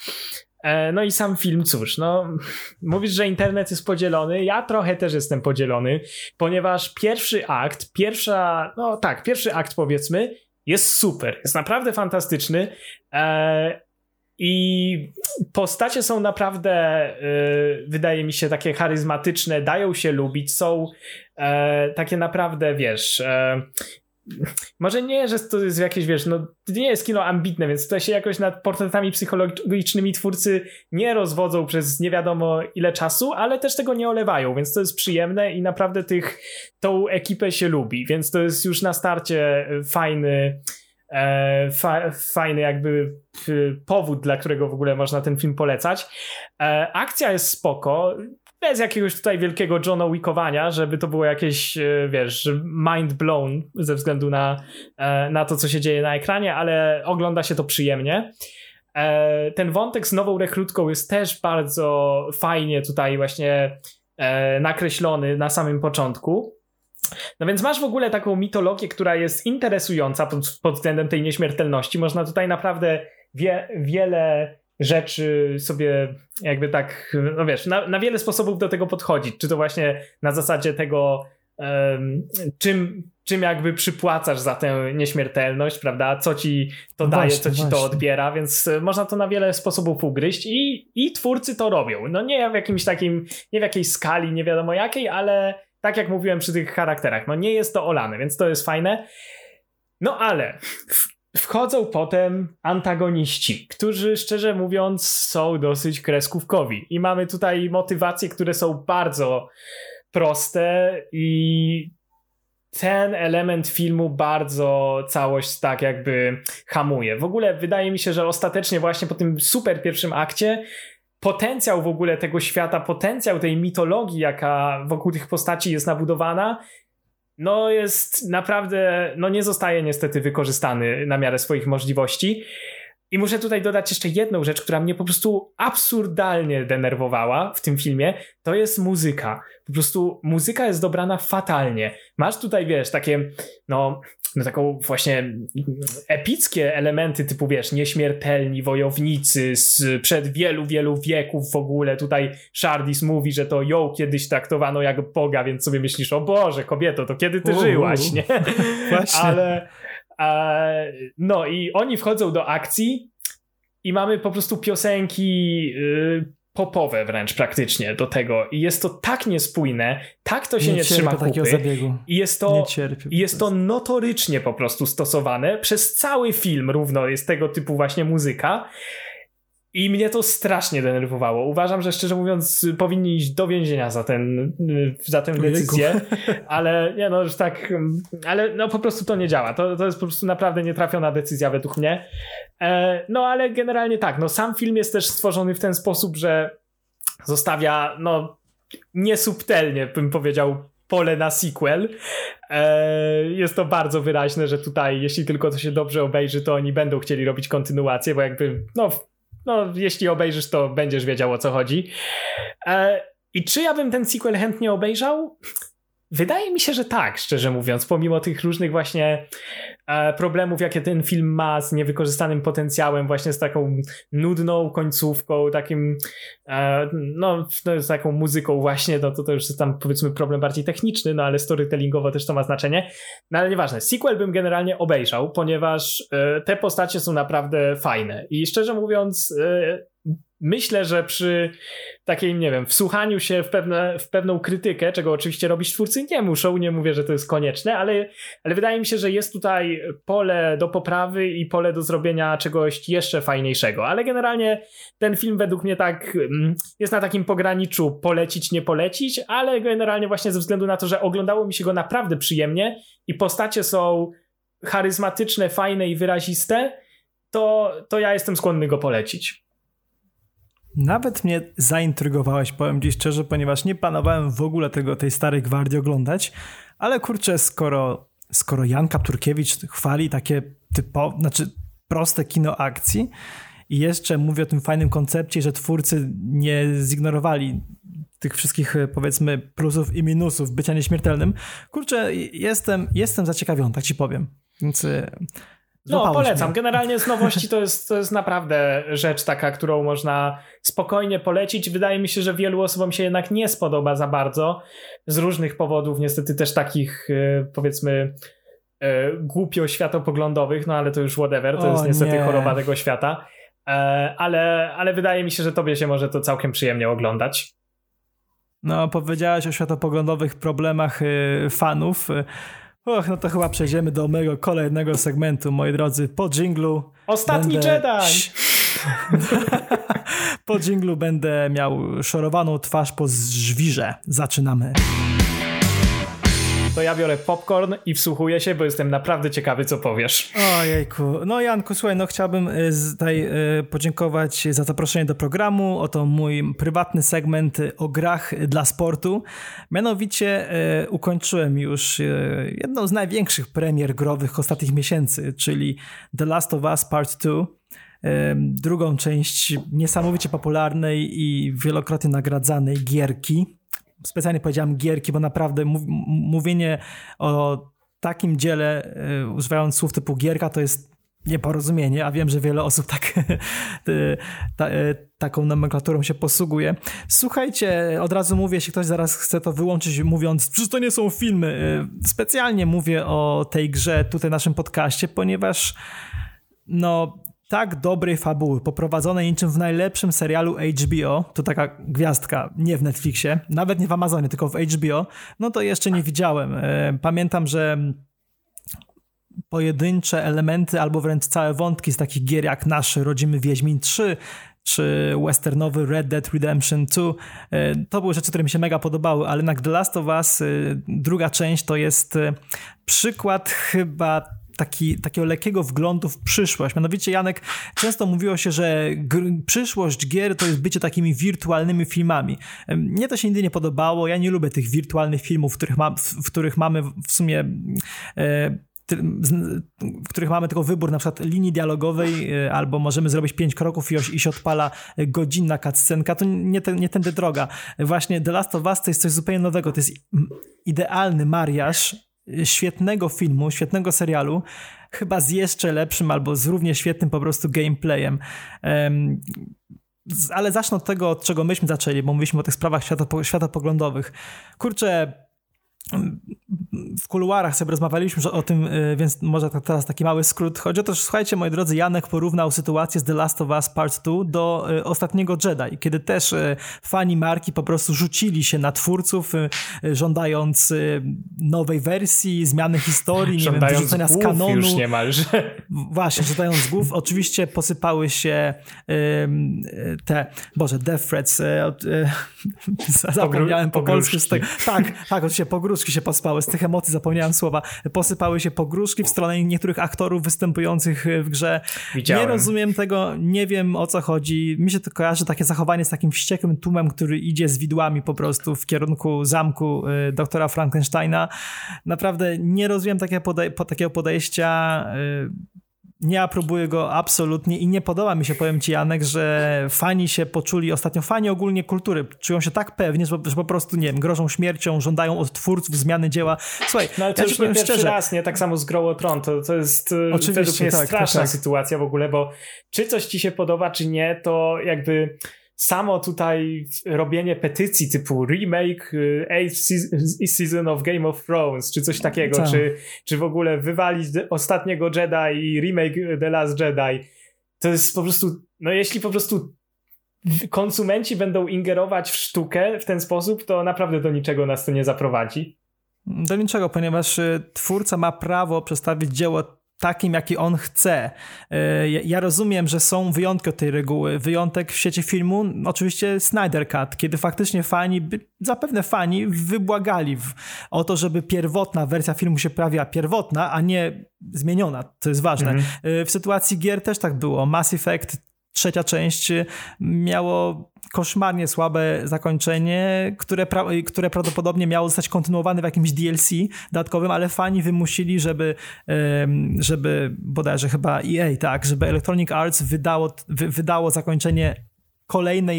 E, no i sam film, cóż, no mówisz, że internet jest podzielony, ja trochę też jestem podzielony, ponieważ pierwszy akt, pierwsza, no tak, pierwszy akt powiedzmy, jest super, jest naprawdę fantastyczny e, i postacie są naprawdę, e, wydaje mi się, takie charyzmatyczne, dają się lubić, są e, takie naprawdę, wiesz, e, może nie, że to jest jakieś, wiesz, no to nie jest kino ambitne, więc tutaj się jakoś nad portretami psychologicznymi twórcy nie rozwodzą przez nie wiadomo ile czasu, ale też tego nie olewają, więc to jest przyjemne i naprawdę tych, tą ekipę się lubi, więc to jest już na starcie fajny e, fa, fajny jakby powód, dla którego w ogóle można ten film polecać. E, akcja jest spoko, bez jakiegoś tutaj wielkiego Johna Wickowania, żeby to było jakieś, e, wiesz, mind blown ze względu na, e, na to, co się dzieje na ekranie, ale ogląda się to przyjemnie. E, ten wątek z nową rekrutką jest też bardzo fajnie tutaj właśnie nakreślony na samym początku. No więc masz w ogóle taką mitologię, która jest interesująca pod, pod względem tej nieśmiertelności. Można tutaj naprawdę wie, wiele rzeczy sobie jakby tak, no wiesz, na, na wiele sposobów do tego podchodzić. Czy to właśnie na zasadzie tego, um, czym, czym jakby przypłacasz za tę nieśmiertelność, prawda? Co ci to daje, właśnie, co ci właśnie. to odbiera, więc można to na wiele sposobów ugryźć i, i twórcy to robią. No nie w jakimś takim, nie w jakiejś skali, nie wiadomo jakiej, ale tak jak mówiłem przy tych charakterach, no nie jest to olane, więc to jest fajne. No ale Wchodzą potem antagoniści, którzy szczerze mówiąc są dosyć kreskówkowi. I mamy tutaj motywacje, które są bardzo proste i ten element filmu bardzo całość tak jakby hamuje. W ogóle wydaje mi się, że ostatecznie właśnie po tym super pierwszym akcie potencjał w ogóle tego świata, potencjał tej mitologii, jaka wokół tych postaci jest nabudowana, no jest naprawdę, no nie zostaje niestety wykorzystany na miarę swoich możliwości. I muszę tutaj dodać jeszcze jedną rzecz, która mnie po prostu absurdalnie denerwowała w tym filmie, to jest muzyka. Po prostu muzyka jest dobrana fatalnie. Masz tutaj, wiesz, takie, no, no taką właśnie epickie elementy typu, wiesz, nieśmiertelni wojownicy z przed wielu, wielu wieków w ogóle. Tutaj Shardis mówi, że to ją kiedyś traktowano jak Boga, więc sobie myślisz, o Boże, kobieto, to kiedy ty żyłaś, nie? [laughs] [laughs] Właśnie. Ale no i oni wchodzą do akcji i mamy po prostu piosenki y, popowe wręcz praktycznie do tego. I jest to tak niespójne, tak to się nie, nie trzyma kupy. zabiegu. i jest to, i jest to notorycznie po prostu stosowane przez cały film równo. Jest tego typu właśnie muzyka i mnie to strasznie denerwowało. Uważam, że szczerze mówiąc powinni iść do więzienia za, ten, za tę decyzję, [laughs] ale nie no, już tak, ale no po prostu to nie działa. To, to jest po prostu naprawdę nietrafiona decyzja według mnie. E, no ale generalnie tak, no sam film jest też stworzony w ten sposób, że zostawia no niesubtelnie bym powiedział pole na sequel. E, jest to bardzo wyraźne, że tutaj jeśli tylko to się dobrze obejrzy, to oni będą chcieli robić kontynuację, bo jakby no no, jeśli obejrzysz, to będziesz wiedział o co chodzi. E, I czy ja bym ten sequel chętnie obejrzał? Wydaje mi się, że tak, szczerze mówiąc, pomimo tych różnych właśnie e, problemów, jakie ten film ma z niewykorzystanym potencjałem, właśnie z taką nudną końcówką, takim, e, no, no, z taką muzyką właśnie, no to, to już jest tam powiedzmy problem bardziej techniczny, no ale storytellingowo też to ma znaczenie. No ale nieważne, sequel bym generalnie obejrzał, ponieważ e, te postacie są naprawdę fajne i szczerze mówiąc myślę, że przy takiej, nie wiem, wsłuchaniu się w, pewne, w pewną krytykę, czego oczywiście robić twórcy nie muszą, nie mówię, że to jest konieczne, ale, ale wydaje mi się, że jest tutaj pole do poprawy i pole do zrobienia czegoś jeszcze fajniejszego. Ale generalnie ten film według mnie tak mm, jest na takim pograniczu polecić, nie polecić, ale generalnie właśnie ze względu na to, że oglądało mi się go naprawdę przyjemnie i postacie są charyzmatyczne, fajne i wyraziste, to, to ja jestem skłonny go polecić. Nawet mnie zaintrygowałeś, powiem ci szczerze, ponieważ nie planowałem w ogóle tego, tej starej gwardii oglądać, ale kurczę, skoro, skoro Jan Kapturkiewicz chwali takie typowe, znaczy proste kino akcji i jeszcze mówi o tym fajnym koncepcie, że twórcy nie zignorowali tych wszystkich powiedzmy plusów i minusów bycia nieśmiertelnym, kurczę, jestem, jestem zaciekawiony, tak ci powiem. Więc no, polecam. Mnie. Generalnie z nowości to jest, to jest naprawdę rzecz taka, którą można spokojnie polecić. Wydaje mi się, że wielu osobom się jednak nie spodoba za bardzo. Z różnych powodów, niestety też takich e, powiedzmy e, głupio światopoglądowych, no ale to już whatever, to o, jest niestety nie. choroba tego świata. E, ale, ale wydaje mi się, że tobie się może to całkiem przyjemnie oglądać. No, powiedziałeś o światopoglądowych problemach fanów. Och, no to chyba przejdziemy do mojego kolejnego segmentu, moi drodzy. Po dżinglu. Ostatni będę... Jedi! [laughs] po dżinglu będę miał szorowaną twarz po żwirze. Zaczynamy to ja biorę popcorn i wsłuchuję się, bo jestem naprawdę ciekawy, co powiesz. Ojejku. No Janku, słuchaj, no chciałbym y, tutaj y, podziękować za zaproszenie do programu. Oto mój prywatny segment o grach dla sportu. Mianowicie y, ukończyłem już jedną z największych premier growych ostatnich miesięcy, czyli The Last of Us Part 2 drugą część niesamowicie popularnej i wielokrotnie nagradzanej gierki specjalnie powiedziałem gierki, bo naprawdę mówienie o takim dziele, y, używając słów typu gierka, to jest nieporozumienie, a wiem, że wiele osób tak, [laughs] ta, y, taką nomenklaturą się posługuje. Słuchajcie, od razu mówię, jeśli ktoś zaraz chce to wyłączyć, mówiąc, że to nie są filmy. Y, specjalnie mówię o tej grze tutaj w naszym podcaście, ponieważ no, tak dobrej fabuły, poprowadzonej niczym w najlepszym serialu HBO, to taka gwiazdka, nie w Netflixie, nawet nie w Amazonie, tylko w HBO, no to jeszcze nie widziałem. E, pamiętam, że pojedyncze elementy albo wręcz całe wątki z takich gier jak nasz Rodzimy Wiedźmin 3 czy westernowy Red Dead Redemption 2. To były rzeczy, które mi się mega podobały, ale na The Last of Us druga część to jest przykład chyba taki, takiego lekkiego wglądu w przyszłość. Mianowicie, Janek, często mówiło się, że przyszłość gier to jest bycie takimi wirtualnymi filmami. Mnie to się nigdy nie podobało. Ja nie lubię tych wirtualnych filmów, w których, ma, w których mamy w sumie. E, w których mamy tylko wybór na przykład linii dialogowej, e, albo możemy zrobić pięć kroków i, i się odpala godzinna cutscenka, to nie, te, nie tędy droga. Właśnie The Last of Us to jest coś zupełnie nowego, to jest idealny mariaż świetnego filmu, świetnego serialu, chyba z jeszcze lepszym albo z równie świetnym po prostu gameplayem. Um, ale zacznę od tego, od czego myśmy zaczęli, bo mówiliśmy o tych sprawach światopoglądowych. Kurczę, w kuluarach sobie rozmawialiśmy o tym, y, więc może teraz taki mały skrót. Chodzi o to, że słuchajcie, moi drodzy, Janek porównał sytuację z The Last of Us Part 2 do y, ostatniego Jedi, kiedy też y, fani marki po prostu rzucili się na twórców, żądając nowej wersji, zmiany historii, nie żądając wiem, wyrzucenia z kanonu. już niemalże. Właśnie, żądając z głów. Oczywiście posypały się te, Boże, Death Threats, [laughs] zapomniałem po polsku. Tak, tak, oczywiście pogróżki pogróżki się pospały, z tych emocji zapomniałem słowa, posypały się pogróżki w stronę niektórych aktorów występujących w grze. Widziałem. Nie rozumiem tego, nie wiem o co chodzi. Mi się to kojarzy takie zachowanie z takim wściekłym tłumem, który idzie z widłami po prostu w kierunku zamku y, doktora Frankensteina. Naprawdę nie rozumiem takiego, podej takiego podejścia. Y, nie aprobuję go absolutnie i nie podoba mi się, powiem ci Janek, że fani się poczuli, ostatnio fani ogólnie kultury, czują się tak pewnie, że, po prostu, nie wiem, grożą śmiercią, żądają od twórców zmiany dzieła. Słuchaj, no ale to ja już nie pierwszy szczerze, raz, nie? Tak samo z Grow o Tron, to, to jest e, Oczywiście, według mnie tak, straszna tak, tak. sytuacja w ogóle, bo czy coś ci się podoba, czy nie, to jakby samo tutaj robienie petycji typu remake y, Eighth Season of Game of Thrones, czy coś takiego, tak. czy, czy w ogóle wywalić ostatniego Jedi i remake The Last Jedi, to jest po prostu, no jeśli po prostu konsumenci będą ingerować w sztukę w ten sposób, to naprawdę do niczego nas to nie zaprowadzi. Do niczego, ponieważ y, twórca ma prawo przedstawić dzieło takim, jaki on chce. E, ja rozumiem, że są wyjątki od tej reguły. Wyjątek w świecie filmu, oczywiście Snyder Cut, kiedy faktycznie fani, zapewne fani wybłagali o to, żeby pierwotna wersja filmu się pojawiła pierwotna, a nie zmieniona. To jest ważne. Mhm. E, w sytuacji gier też tak było. Mass Effect trzecia część miało koszmarnie słabe zakończenie, które, pra które prawdopodobnie miało zostać kontynuowane w jakimś DLC dodatkowym, ale fani wymusili, żeby, żeby bodajże chyba EA, tak, żeby Electronic Arts wydało, wy, wydało zakończenie kolejne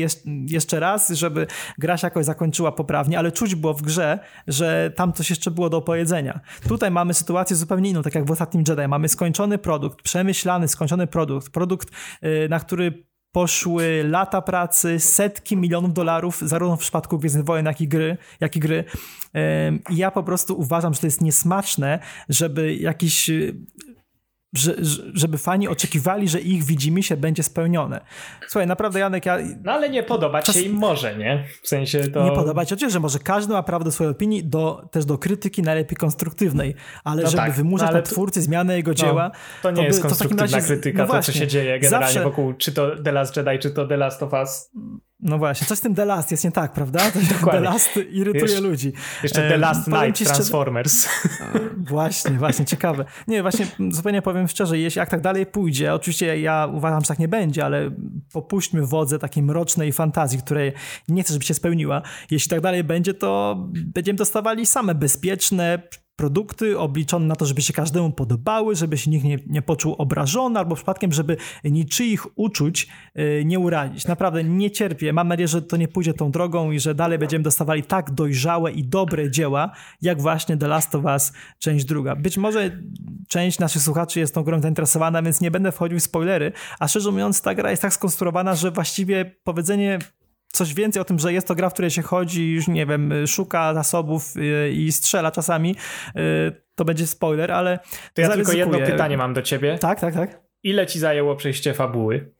jeszcze raz, żeby gra się jakoś zakończyła poprawnie, ale czuć było w grze, że tam coś jeszcze było do opowiedzenia. Tutaj mamy sytuację zupełnie inną, tak jak w ostatnim Jedi. Mamy skończony produkt, przemyślany, skończony produkt, produkt, y, na który poszły lata pracy, setki milionów dolarów, zarówno w przypadku Gwiezdnych Wojen, jak i gry. Jak i gry. Ja po prostu uważam, że to jest niesmaczne, żeby jakiś że, żeby fani oczekiwali, że ich widzimy się będzie spełnione. Słuchaj, naprawdę Janek, ja... No ale nie podobać czas... się im może, nie? W sensie to... Nie podobać, oczywiście, że może każdy ma prawo do swojej opinii, do, też do krytyki najlepiej konstruktywnej, ale no żeby tak, wymuszać no, na twórcy zmianę jego no, dzieła... To nie to jest by, konstruktywna razie... krytyka, no właśnie, to co się dzieje generalnie zawsze... wokół, czy to The Last Jedi, czy to The Last of Us. No właśnie, coś z tym The Last jest nie tak, prawda? The Last irytuje ludzi. Jeszcze The Last Night Transformers. [laughs] Właśnie, właśnie, ciekawe. Nie, właśnie zupełnie powiem szczerze, jeśli jak tak dalej pójdzie, oczywiście ja uważam, że tak nie będzie, ale popuśćmy wodze takiej mrocznej fantazji, której nie chcę, żeby się spełniła. Jeśli tak dalej będzie, to będziemy dostawali same bezpieczne, produkty obliczone na to, żeby się każdemu podobały, żeby się nikt nie, nie poczuł obrażony, albo przypadkiem, żeby niczyich uczuć yy, nie urazić. Naprawdę nie cierpię. Mam nadzieję, że to nie pójdzie tą drogą i że dalej będziemy dostawali tak dojrzałe i dobre dzieła, jak właśnie The Last of Us, część druga. Być może część naszych słuchaczy jest tą grą zainteresowana, więc nie będę wchodził w spoilery, a szczerze mówiąc ta gra jest tak skonstruowana, że właściwie powiedzenie coś więcej o tym, że jest to gra, w której się chodzi, już nie wiem, szuka zasobów y, i strzela czasami, y, to będzie spoiler, ale. To ja tylko jedno pytanie mam do ciebie. Tak, tak, tak. Ile ci zajęło przejście fabuły?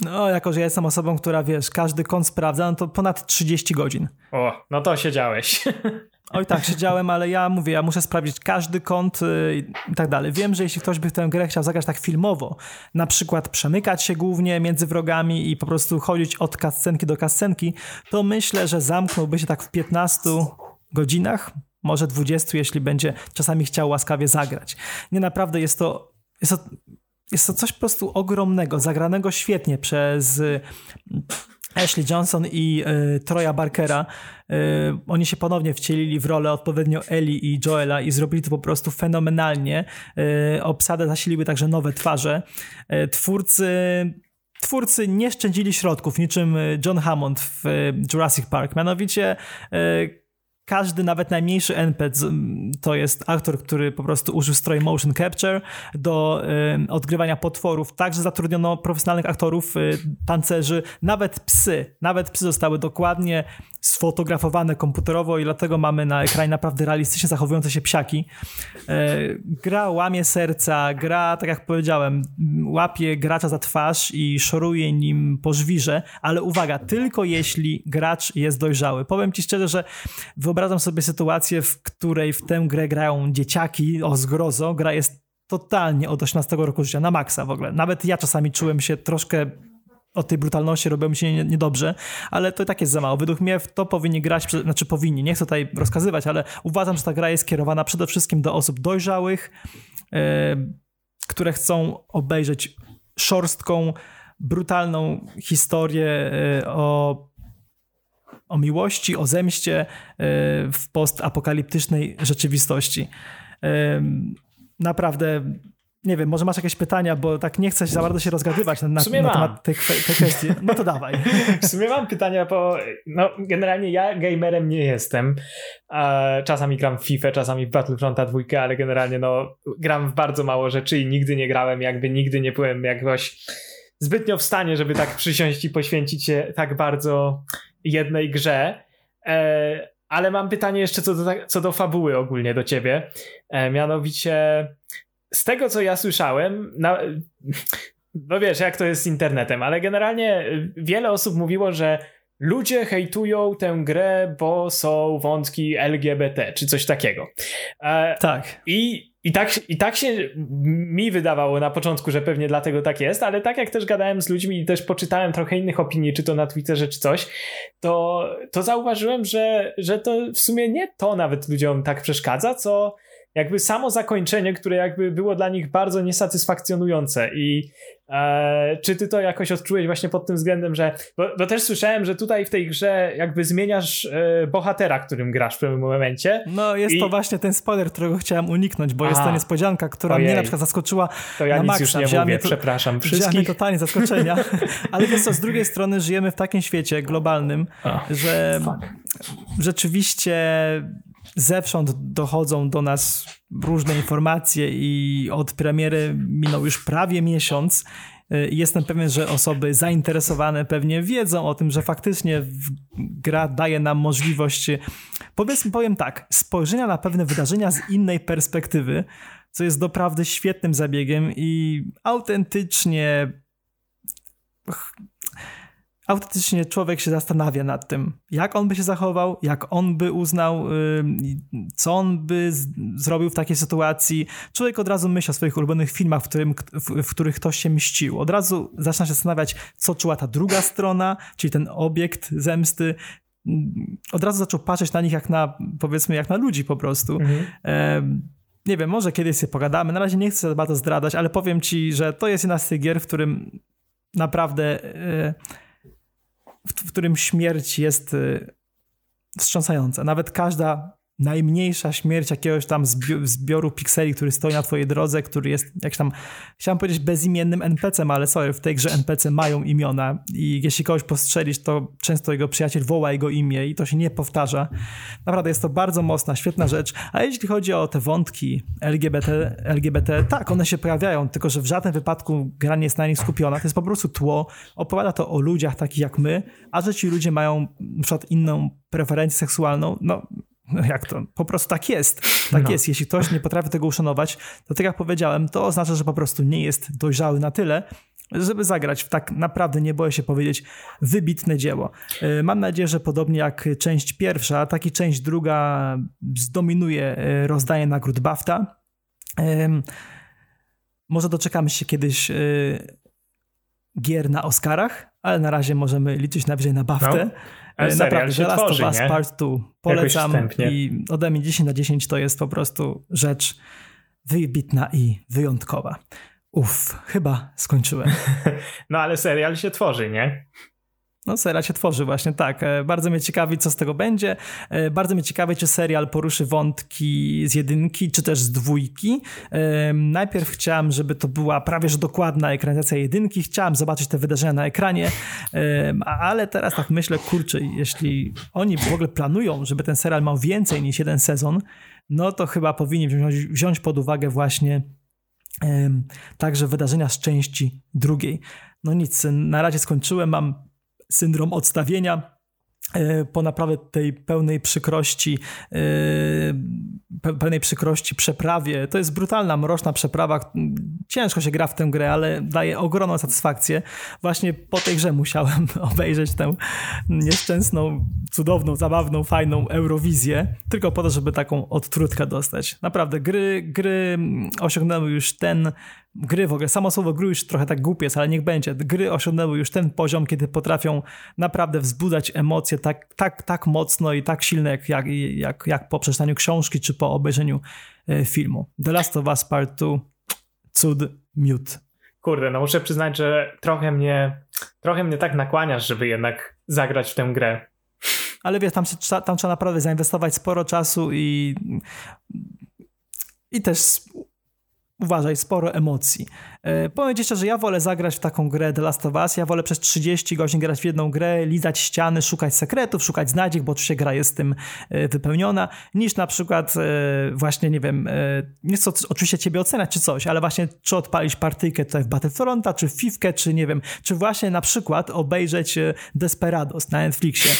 No, jako że ja jestem osobą, która wiesz, każdy kąt sprawdza, no to ponad 30 godzin. O, no to siedziałeś. [laughs] Oj tak, siedziałem, ale ja mówię, ja muszę sprawdzić każdy kąt yy, i tak dalej. Wiem, że jeśli ktoś by w tę grę chciał zagrać tak filmowo, na przykład przemykać się głównie między wrogami i po prostu chodzić od kascenki do kascenki, to myślę, że zamknąłby się tak w 15 godzinach, może 20, jeśli będzie czasami chciał łaskawie zagrać. Nie naprawdę jest to, jest to, jest to coś po prostu ogromnego, zagranego świetnie przez y, Ashley Johnson i y, Troya Barkera. Y, oni się ponownie wcielili w rolę odpowiednio Eli i Joela i zrobili to po prostu fenomenalnie. Y, obsadę zasiliły także nowe twarze. Y, twórcy twórcy nie szczędzili środków, niczym John Hammond w Jurassic Park. Mianowicie każdy, nawet najmniejszy NPC to jest aktor, który po prostu użył stroju motion capture do y, odgrywania potworów. Także zatrudniono profesjonalnych aktorów, y, tancerzy, nawet psy. Nawet psy zostały dokładnie sfotografowane komputerowo i dlatego mamy na ekranie naprawdę realistycznie zachowujące się psiaki. E, gra łamie serca, gra, tak jak powiedziałem, łapie gracza za twarz i szoruje nim po żwirze, ale uwaga, tylko jeśli gracz jest dojrzały. Powiem ci szczerze, że wyobrażam sobie sytuację, w której w tę grę grają dzieciaki, o zgrozo, gra jest totalnie od 18 roku życia, na maksa w ogóle. Nawet ja czasami czułem się troszkę od tej brutalności robią mi się niedobrze, ale to i tak jest za mało. Według mnie w to powinni grać, znaczy powinni, nie chcę tutaj rozkazywać, ale uważam, że ta gra jest kierowana przede wszystkim do osób dojrzałych, yy, które chcą obejrzeć szorstką, brutalną historię yy, o, o miłości, o zemście yy, w postapokaliptycznej rzeczywistości. Naprawdę nie wiem, może masz jakieś pytania, bo tak nie chcesz za bardzo się rozgadywać na, na, na temat tej, tej kwestii. No to dawaj. W sumie mam pytania, bo no, generalnie ja gamerem nie jestem. Czasami gram w FIFA, czasami w Battlefronta 2, ale generalnie no, gram w bardzo mało rzeczy i nigdy nie grałem, jakby nigdy nie byłem jakoś zbytnio w stanie, żeby tak przysiąść i poświęcić się tak bardzo jednej grze. E, ale mam pytanie jeszcze co do, co do fabuły ogólnie do ciebie. E, mianowicie z tego, co ja słyszałem, na, no wiesz, jak to jest z internetem, ale generalnie wiele osób mówiło, że ludzie hejtują tę grę, bo są wątki LGBT, czy coś takiego. E, tak. I, i, tak, I tak się mi wydawało na początku, że pewnie dlatego tak jest, ale tak jak też gadałem z ludźmi i też poczytałem trochę innych opinii, czy to na Twitterze, czy coś, to, to zauważyłem, że, że to w sumie nie to nawet ludziom tak przeszkadza, co jakby samo zakończenie, które jakby było dla nich bardzo niesatysfakcjonujące i e, czy ty to jakoś odczułeś właśnie pod tym względem, że bo, bo też słyszałem, że tutaj w tej grze jakby zmieniasz e, bohatera, którym grasz w pewnym momencie. No jest i... to właśnie ten spoiler, którego chciałem uniknąć, bo A, jest to niespodzianka, która Ojej. mnie na przykład zaskoczyła To ja na nic maksa. już nie Wziąłem mówię, to, przepraszam wszystkich. totalnie zaskoczenia, [laughs] ale wiesz co, z drugiej strony żyjemy w takim świecie globalnym, że fuck. rzeczywiście zewsząd dochodzą do nas różne informacje i od premiery minął już prawie miesiąc. Y, jestem pewien, że osoby zainteresowane pewnie wiedzą o tym, że faktycznie gra daje nam możliwość, powiedzmy, powiem tak, spojrzenia na pewne wydarzenia z innej perspektywy, co jest doprawdy świetnym zabiegiem i autentycznie autentycznie człowiek się zastanawia nad tym, jak on by się zachował, jak on by uznał, co on by zrobił w takiej sytuacji. Człowiek od razu myśli o swoich ulubionych filmach, w, którym, w, w których ktoś się mścił. Od razu zaczyna się zastanawiać, co czuła ta druga strona, czyli ten obiekt zemsty. Od razu zaczął patrzeć na nich jak na, powiedzmy, jak na ludzi po prostu. Mhm. nie wiem, może kiedyś sobie pogadamy. Na razie nie chcę za bardzo zdradzać, ale powiem ci, że to jest jedna z tych gier, w którym naprawdę e, w, którym śmierć jest y, wstrząsająca. Nawet każda najmniejsza śmierć jakiegoś tam zbioru pikseli, który stoi na twojej drodze, który jest jakś tam, chciałem powiedzieć bezimiennym NPC-em, ale sorry, w tej grze NPC mają imiona i jeśli kogoś postrzelisz, to często jego przyjaciel woła jego imię i to się nie powtarza. Naprawdę jest to bardzo mocna, świetna rzecz. A jeśli chodzi o te wątki LGBT, LGBT, tak, one się pojawiają, tylko że w żadnym wypadku gra nie jest na nich skupiona. To jest po prostu tło. Opowiada to o ludziach takich jak my, a że ci ludzie mają na przykład inną preferencję seksualną, no [laughs] jak to? Po prostu tak jest. Tak no. jest. Jeśli ktoś nie potrafi tego uszanować, to tak jak powiedziałem, to oznacza, że po prostu nie jest dojrzały na tyle, żeby zagrać w tak naprawdę, nie boję się powiedzieć, wybitne dzieło. E, mam nadzieję, że podobnie jak część pierwsza, tak i część druga zdominuje rozdanie nagród BAFTA. Może doczekamy się kiedyś gier na Oscarach, ale na razie możemy liczyć najwyżej na BAFTę. No. Ale Naprawdę, The Last tworzy, of Us nie? Part 2 polecam i ode mnie 10 na 10 to jest po prostu rzecz wybitna i wyjątkowa. Uff, chyba skończyłem. [laughs] no ale serial się tworzy, nie? No, serial się tworzy właśnie, tak. E, bardzo mnie ciekawi, co z tego będzie. E, bardzo mnie ciekawi, czy serial poruszy wątki z jedynki, czy też z dwójki. E, najpierw chciałem, żeby to była prawie że dokładna ekranizacja jedynki. Chciałem zobaczyć te wydarzenia na ekranie, ale teraz tak myślę, kurczę, jeśli oni w ogóle planują, żeby ten serial miał więcej niż jeden sezon, no to chyba powinni wziąć, wziąć pod uwagę właśnie także wydarzenia z części drugiej. No nic, na razie skończyłem, mam syndrom odstawienia e, po naprawdę tej pełnej przykrości, e, pełnej przykrości przeprawie. To jest brutalna, mroczna przeprawa. Ciężko się gra w tę grę, ale daje ogromną satysfakcję. Właśnie po tej grze musiałem [laughs] obejrzeć tę nieszczęsną, cudowną, zabawną, fajną Eurowizję, tylko po to, żeby taką odtrutkę dostać. Naprawdę, gry, gry osiągnęły już ten gry w ogóle, samo słowo gry już trochę tak głupie jest, ale niech będzie. Gry osiągnęły już ten poziom, kiedy potrafią naprawdę wzbudzać emocje tak, tak, tak mocno i tak silne, jak, jak, jak, jak po przeczytaniu książki czy po obejrzeniu e, filmu. The Last of Us Part 2, cud, miód. Kurde, no muszę przyznać, że trochę mnie, trochę mnie tak nakłaniasz, żeby jednak zagrać w tę grę. Ale wiesz, tam, się, tam trzeba naprawdę zainwestować sporo czasu i i też uważaj, sporo emocji. E, powiem ci szczerze, ja wolę zagrać w taką grę The Last of Us, ja wolę przez 30 godzin grać w jedną grę, lizać ściany, szukać sekretów, szukać znajdziek, bo oczywiście gra jest tym e, wypełniona, niż na przykład e, właśnie, nie wiem, nie chcę oczywiście ciebie oceniać czy coś, ale właśnie czy odpalić partyjkę tutaj w Battlefronta, czy w Fifkę, czy nie wiem, czy właśnie na przykład obejrzeć Desperados na Netflixie.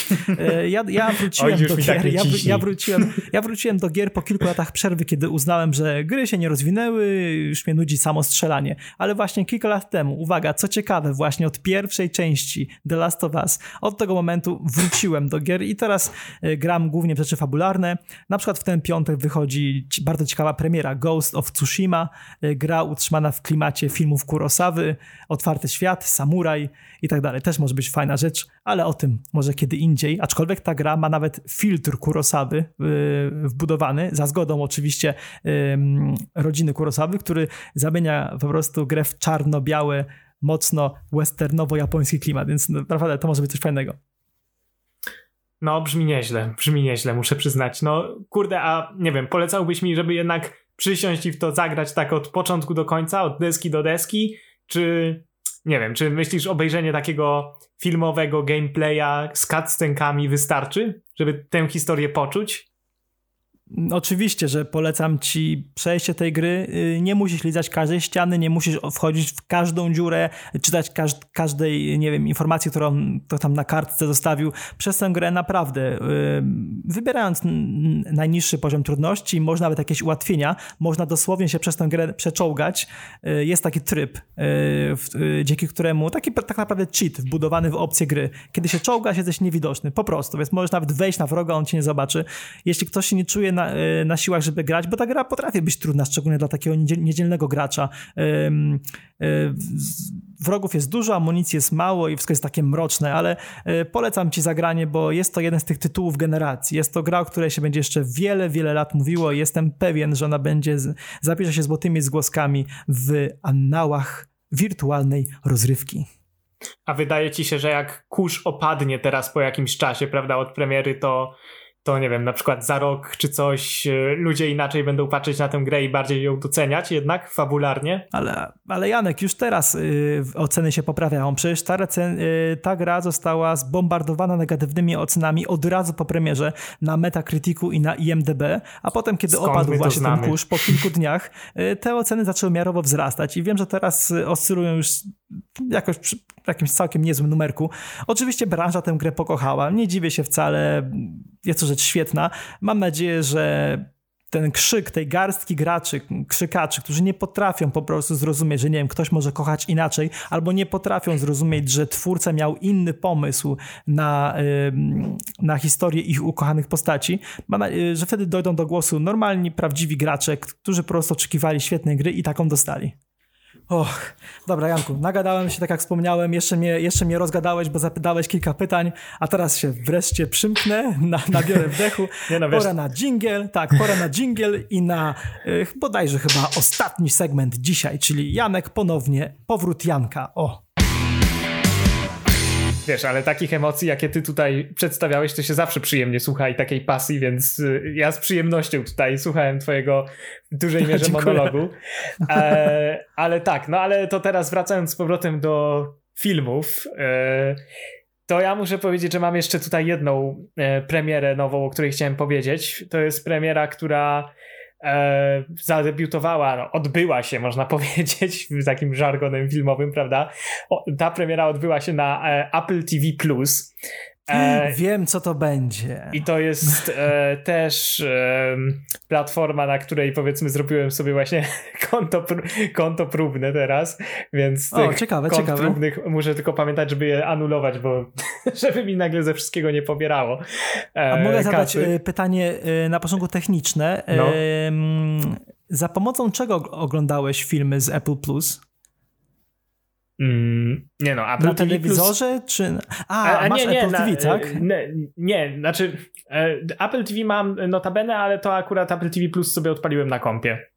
Ja, ja wróciłem Oj, do gier, tak ja, ja, wróciłem, ja wróciłem do gier po kilku latach przerwy, kiedy uznałem, że gry się nie rozwinęły, już mnie nudzi samo strzelanie ale właśnie kilka lat temu, uwaga, co ciekawe, właśnie od pierwszej części The Last of Us, od tego momentu wróciłem do gier i teraz e, gram głównie w rzeczy fabularne. Na przykład w ten piątek wychodzi bardzo ciekawa premiera Ghost of Tsushima, e, gra utrzymana w klimacie filmów Kurosawy, otwarty świat, samuraj i tak dalej. Też może być fajna rzecz, ale o tym może kiedy indziej. Aczkolwiek ta gra ma nawet filtr Kurosawy yy, wbudowany, za zgodą oczywiście rodziny Kurosawy, który zamienia po prostu grę w czarno-białe, mocno westernowo-japoński klimat, więc naprawdę to może być coś fajnego. No, brzmi nieźle, brzmi nieźle, muszę przyznać. No, kurde, a nie wiem, polecałbyś mi, żeby jednak przysiąść i w to zagrać tak od początku do końca, od deski do deski, czy nie wiem, czy myślisz obejrzenie takiego filmowego gameplaya z cutscenkami wystarczy, żeby tę historię poczuć? Oczywiście, że polecam ci przejście tej gry. Y, nie musisz lizać każdej ściany, nie musisz wchodzić w każdą dziurę, czytać każ każdej, nie wiem, informacji, którą to tam na kartce zostawił. Przez tę grę naprawdę, y, wybierając najniższy poziom trudności, można nawet jakieś ułatwienia, można dosłownie się przez tę grę przeczołgać. Y, jest taki tryb, dzięki któremu, taki tak naprawdę cheat wbudowany w opcję gry. Kiedy się czołgasz, jesteś niewidoczny, po prostu, więc możesz nawet wejść na wroga, on cię nie zobaczy. Jeśli ktoś się nie czuje na na, e, na siłach, żeby grać, bo ta gra potrafi być trudna, szczególnie dla takiego niedzielnego gracza. E, wrogów jest dużo, amunicji jest mało i wszystko jest takie mroczne, ale e, polecam ci zagranie, bo jest to jeden z tych tytułów generacji. Jest to gra, o której się będzie jeszcze wiele, wiele lat mówiło i jestem pewien, że ona będzie, zapisze się złotymi zgłoskami w annałach wirtualnej rozrywki. A wydaje ci się, że jak kurz opadnie teraz po jakimś czasie, prawda, od premiery, to to nie wiem, na przykład za rok czy coś e, ludzie inaczej będą patrzeć na tę grę i bardziej ją doceniać jednak fabularnie. Ale, ale Janek, już teraz y, oceny się poprawiają. Przecież ta, y, ta gra została zbombardowana negatywnymi ocenami od razu po premierze na Metacriticu i na IMDb, a potem kiedy Skąd opadł właśnie ten kurz po kilku dniach, y, te oceny zaczęły miarowo wzrastać i wiem, że teraz y, oscylują już jakoś przy jakimś całkiem niezłym numerku. Oczywiście branża tę grę pokochała, nie dziwię się wcale, jest to rzecz świetna. Mam nadzieję, że ten krzyk tej garstki graczy, krzykaczy, którzy nie potrafią po prostu zrozumieć, że nie wiem, ktoś może kochać inaczej, albo nie potrafią zrozumieć, że twórca miał inny pomysł na, na historię ich ukochanych postaci, y, że wtedy dojdą do głosu normalni, prawdziwi gracze, którzy po prostu oczekiwali świetnej gry i taką dostali. Och, dobra Janku, nagadałem się, tak jak wspomniałem, jeszcze mnie, jeszcze mnie rozgadałeś, bo zapytałeś kilka pytań, a teraz się wreszcie przymknę, na, nabiorę wdechu. [laughs] Nie no, pora na jingle, tak, pora na jingle i na y, bodajże chyba ostatni segment dzisiaj, czyli Janek ponownie, powrót Janka, o. Wiesz, ale takich emocji, jakie ty tutaj przedstawiałeś, to się zawsze przyjemnie słucha i takiej pasji, więc y, ja z przyjemnością tutaj słuchałem twojego w dużej mierze [laughs] monologu. E, ale tak, no ale to teraz wracając z powrotem do filmów, e, to ja muszę powiedzieć, że mam jeszcze tutaj jedną e, premierę nową, o której chciałem powiedzieć. To jest premiera, która e, zadebiutowała, no, odbyła się, można [laughs] powiedzieć, takim żargonem filmowym, prawda? O, ta premiera odbyła się na e, Apple TV Plus. E, Wiem, co to będzie. I to jest e, [laughs] też e, platforma, na której powiedzmy zrobiłem sobie właśnie [laughs] konto, konto próbne teraz, więc o, ciekawe, kont ciekawe. próbnych muszę tylko pamiętać, żeby je anulować, bo [laughs] żeby mi nagle ze wszystkiego nie pobierało. E, A mogę zadać kasy. E, pytanie e, na początku techniczne. No. Za pomocą czego oglądałeś filmy z Apple Plus? Mm, nie no, Apple Na TV telewizorze plus... czy... A, a, masz nie, nie, Apple na, TV, tak? Nie, nie, znaczy e, Apple TV mam notabene, ale to akurat Apple TV Plus sobie odpaliłem na kompie.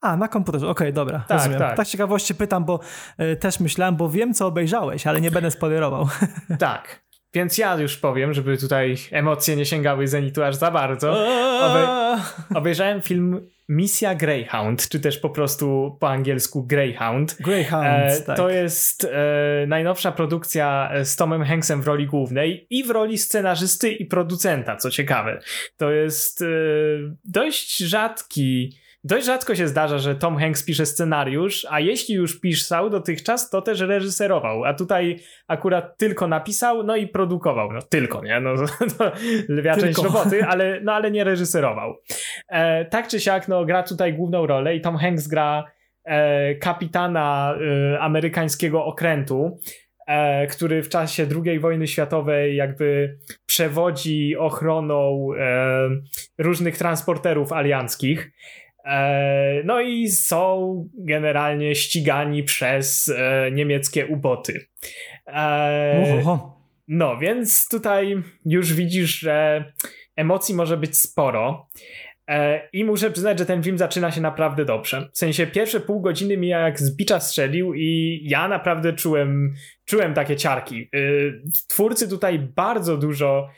A, na komputerze, okej, okay, dobra, tak, rozumiem. Tak. tak ciekawości pytam, bo y, też myślałem, bo wiem, co obejrzałeś, ale nie będę spoilerował. [laughs] [laughs] Tak, więc ja już powiem, żeby tutaj emocje nie sięgały zenitu aż za bardzo. Obej obejrzałem film Misja Greyhound, czy też po prostu po angielsku Greyhound. Greyhound, e, tak. To jest e, najnowsza produkcja z Tomem Hanksem w roli głównej i w roli scenarzysty i producenta, co ciekawe. To jest e, dość rzadki dość rzadko się zdarza, że Tom Hanks pisze scenariusz, a jeśli już pisał dotychczas, to też reżyserował, a tutaj akurat tylko napisał, no i produkował, no tylko, nie, no [laughs] to lwia część roboty, ale, no ale nie reżyserował. E, tak czy siak, no gra tutaj główną rolę i Tom Hanks gra e, kapitana e, amerykańskiego okrętu, e, który w czasie II wojny światowej jakby przewodzi ochroną e, różnych transporterów alianckich. E, no i są generalnie ścigani przez e, niemieckie uboty. E, no, więc tutaj już widzisz, że emocji może być sporo. I muszę przyznać, że ten film zaczyna się naprawdę dobrze. W sensie pierwsze pół godziny mi jak z bicza strzelił i ja naprawdę czułem, czułem takie ciarki. Twórcy tutaj bardzo dużo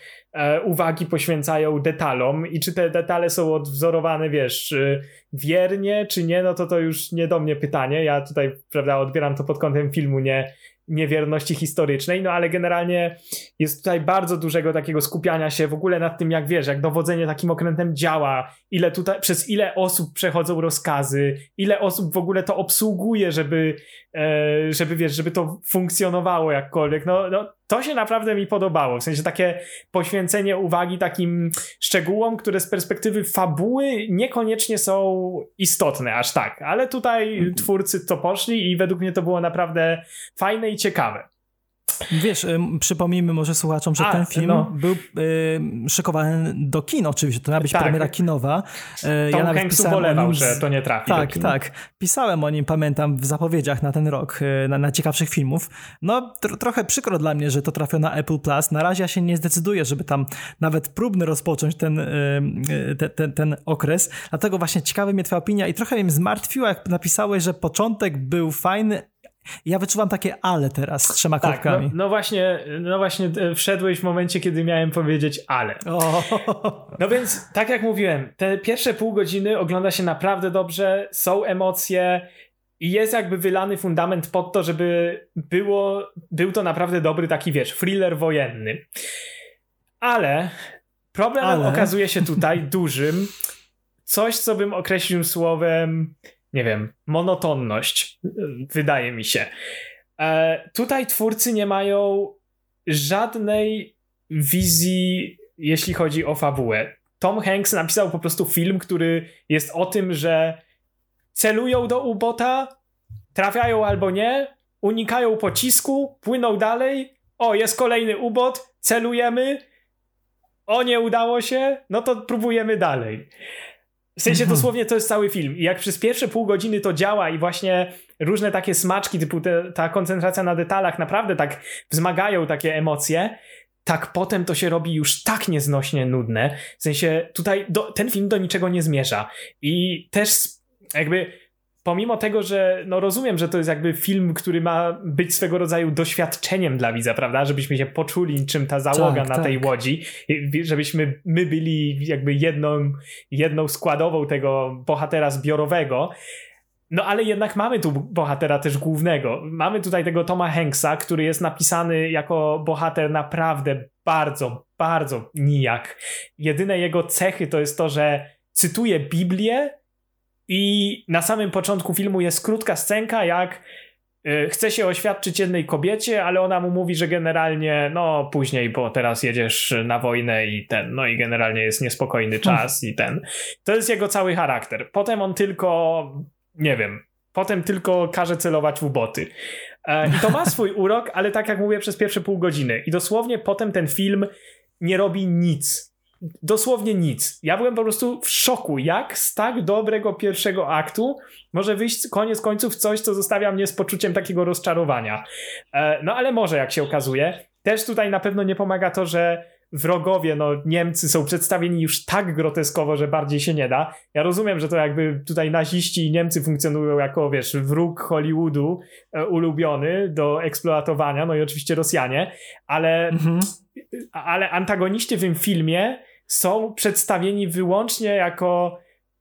uwagi poświęcają detalom i czy te detale są odwzorowane, wiesz, wiernie, czy nie, no to to już nie do mnie pytanie. Ja tutaj, prawda, odbieram to pod kątem filmu, nie, niewierności historycznej, no ale generalnie jest tutaj bardzo dużego takiego skupiania się w ogóle nad tym, jak wiesz, jak dowodzenie takim okrętem działa, ile tutaj, przez ile osób przechodzą rozkazy, ile osób w ogóle to obsługuje, żeby, e, żeby wiesz, żeby to funkcjonowało jakkolwiek. No, no to się naprawdę mi podobało. W sensie takie poświęcenie uwagi takim szczegółom, które z perspektywy fabuły niekoniecznie są istotne aż tak. Ale tutaj mhm. twórcy to poszli i według mnie to było naprawdę fajne i ciekawe. Wiesz, przypomnijmy może słuchaczom, że A, ten film no. był y, szykowany do kin oczywiście, to miała być tak. premiera kinowa. Y, Tom ja nawet pisałem ubolewał, nim, że to nie trafi Tak, tak. Pisałem o nim, pamiętam, w zapowiedziach na ten rok, y, na, na ciekawszych filmów. No, tr trochę przykro dla mnie, że to trafia na Apple Plus. Na razie ja się nie zdecyduję, żeby tam nawet próbny rozpocząć ten, y, te, ten, ten okres. Dlatego właśnie ciekawa mnie twoja opinia i trochę mnie zmartwiła, jak napisałeś, że początek był fajny, ja wyczuwam takie ale teraz z trzema tak, kropkami. No, no, właśnie, no właśnie e, wszedłeś w momencie, kiedy miałem powiedzieć ale. No więc, tak jak mówiłem, te pierwsze pół godziny ogląda się naprawdę dobrze, są emocje i jest jakby wylany fundament pod to, żeby było, był to naprawdę dobry taki, wiesz, thriller wojenny. Ale problemem ale... okazuje się tutaj dużym coś, co bym określił słowem nie wiem, monotonność, wydaje mi się. E, tutaj twórcy nie mają żadnej wizji, jeśli chodzi o fabułę. Tom Hanks napisał po prostu film, który jest o tym, że celują do ubota, trafiają albo nie, unikają pocisku, płyną dalej, o, jest kolejny ubot, celujemy, o, nie udało się, no to próbujemy dalej. W sensie mhm. dosłownie to jest cały film. I jak przez pierwsze pół godziny to działa i właśnie różne takie smaczki, typu te, ta koncentracja na detalach naprawdę tak wzmagają takie emocje, tak potem to się robi już tak nieznośnie nudne. W sensie tutaj do, ten film do niczego nie zmierza. I też jakby pomimo tego, że no rozumiem, że to jest jakby film, który ma być swego rodzaju doświadczeniem dla widza, prawda? Żebyśmy się poczuli, czym ta załoga tak, na tak. tej łodzi, żebyśmy my byli jakby jedną, jedną składową tego bohatera zbiorowego. No ale jednak mamy tu bohatera też głównego. Mamy tutaj tego Toma Hanksa, który jest napisany jako bohater naprawdę bardzo, bardzo nijak. Jedyne jego cechy to jest to, że cytuje Biblię i na samym początku filmu jest krótka scenka, jak y, chce się oświadczyć jednej kobiecie, ale ona mu mówi, że generalnie, no później, bo teraz jedziesz na wojnę i ten, no i generalnie jest niespokojny hmm. czas i ten. To jest jego cały charakter. Potem on tylko, nie wiem, potem tylko każe celować w uboty. E, I to ma [laughs] swój urok, ale tak jak mówię, przez pierwsze pół godziny. I dosłownie potem ten film nie robi nic dosłownie nic. Ja byłem po prostu w szoku, jak z tak dobrego pierwszego aktu może wyjść koniec końców coś, co zostawia mnie z poczuciem takiego rozczarowania. E, no ale może, jak się okazuje. Też tutaj na pewno nie pomaga to, że wrogowie, no Niemcy są przedstawieni już tak groteskowo, że bardziej się nie da. Ja rozumiem, że to jakby tutaj naziści i Niemcy funkcjonują jako, wiesz, wróg Hollywoodu e, ulubiony do eksploatowania, no i oczywiście Rosjanie, ale, mhm. ale antagoniści w tym filmie są przedstawieni wyłącznie jako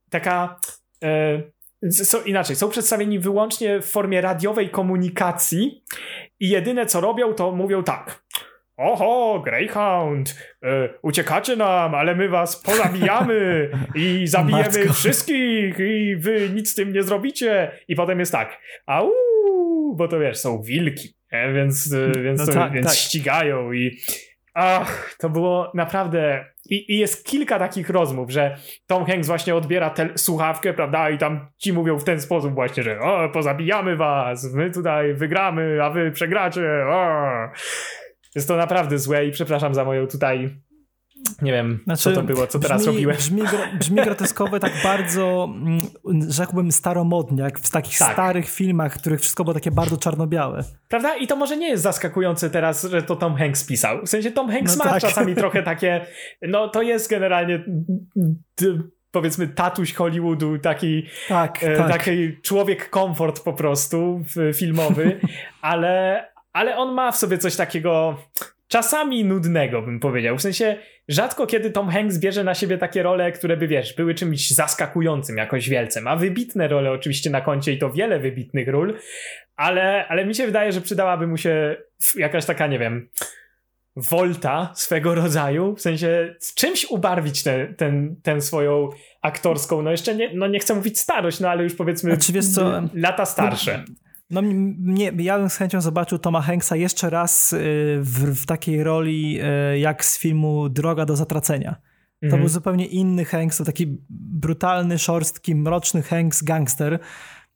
taka. E, są, inaczej, są przedstawieni wyłącznie w formie radiowej komunikacji i jedyne co robią, to mówią tak. Oho, Greyhound, e, uciekacie nam, ale my was pozabijamy i [laughs] zabijemy wszystkich i wy nic z tym nie zrobicie. I potem jest tak, au, bo to wiesz, są wilki, nie? więc, e, więc, no to, tak, więc tak. ścigają i ach, to było naprawdę i, I, jest kilka takich rozmów, że Tom Hanks właśnie odbiera tę słuchawkę, prawda, i tam ci mówią w ten sposób właśnie, że o, pozabijamy was, my tutaj wygramy, a wy przegracie, o. Jest to naprawdę złe i przepraszam za moją tutaj nie wiem, znaczy, co to było, co teraz brzmi, robiłem. Brzmi, brzmi groteskowe tak bardzo, mm, rzekłbym, staromodnie, jak w takich tak. starych filmach, w których wszystko było takie bardzo czarno-białe. Prawda? I to może nie jest zaskakujące teraz, że to Tom Hanks pisał. W sensie Tom Hanks no ma tak. czasami [laughs] trochę takie, no to jest generalnie powiedzmy tatuś Hollywoodu, taki, tak, e, tak. taki człowiek komfort po prostu filmowy, [laughs] ale, ale on ma w sobie coś takiego czasami nudnego, bym powiedział. W sensie rzadko kiedy Tom Hanks bierze na siebie takie role, które by, wiesz, były czymś zaskakującym jakoś wielce. Ma wybitne role oczywiście na koncie i to wiele wybitnych ról, ale, ale mi się wydaje, że przydałaby mu się jakaś taka, nie wiem, volta swego rodzaju, w sensie z czymś ubarwić tę ten, ten swoją aktorską, no jeszcze nie, no nie chcę mówić starość, no ale już powiedzmy znaczy, co, lata starsze. No mnie, ja bym z chęcią zobaczył Toma Hanksa jeszcze raz y, w, w takiej roli y, jak z filmu Droga do zatracenia. To mhm. był zupełnie inny Hanks, to taki brutalny, szorstki, mroczny Hanks, gangster.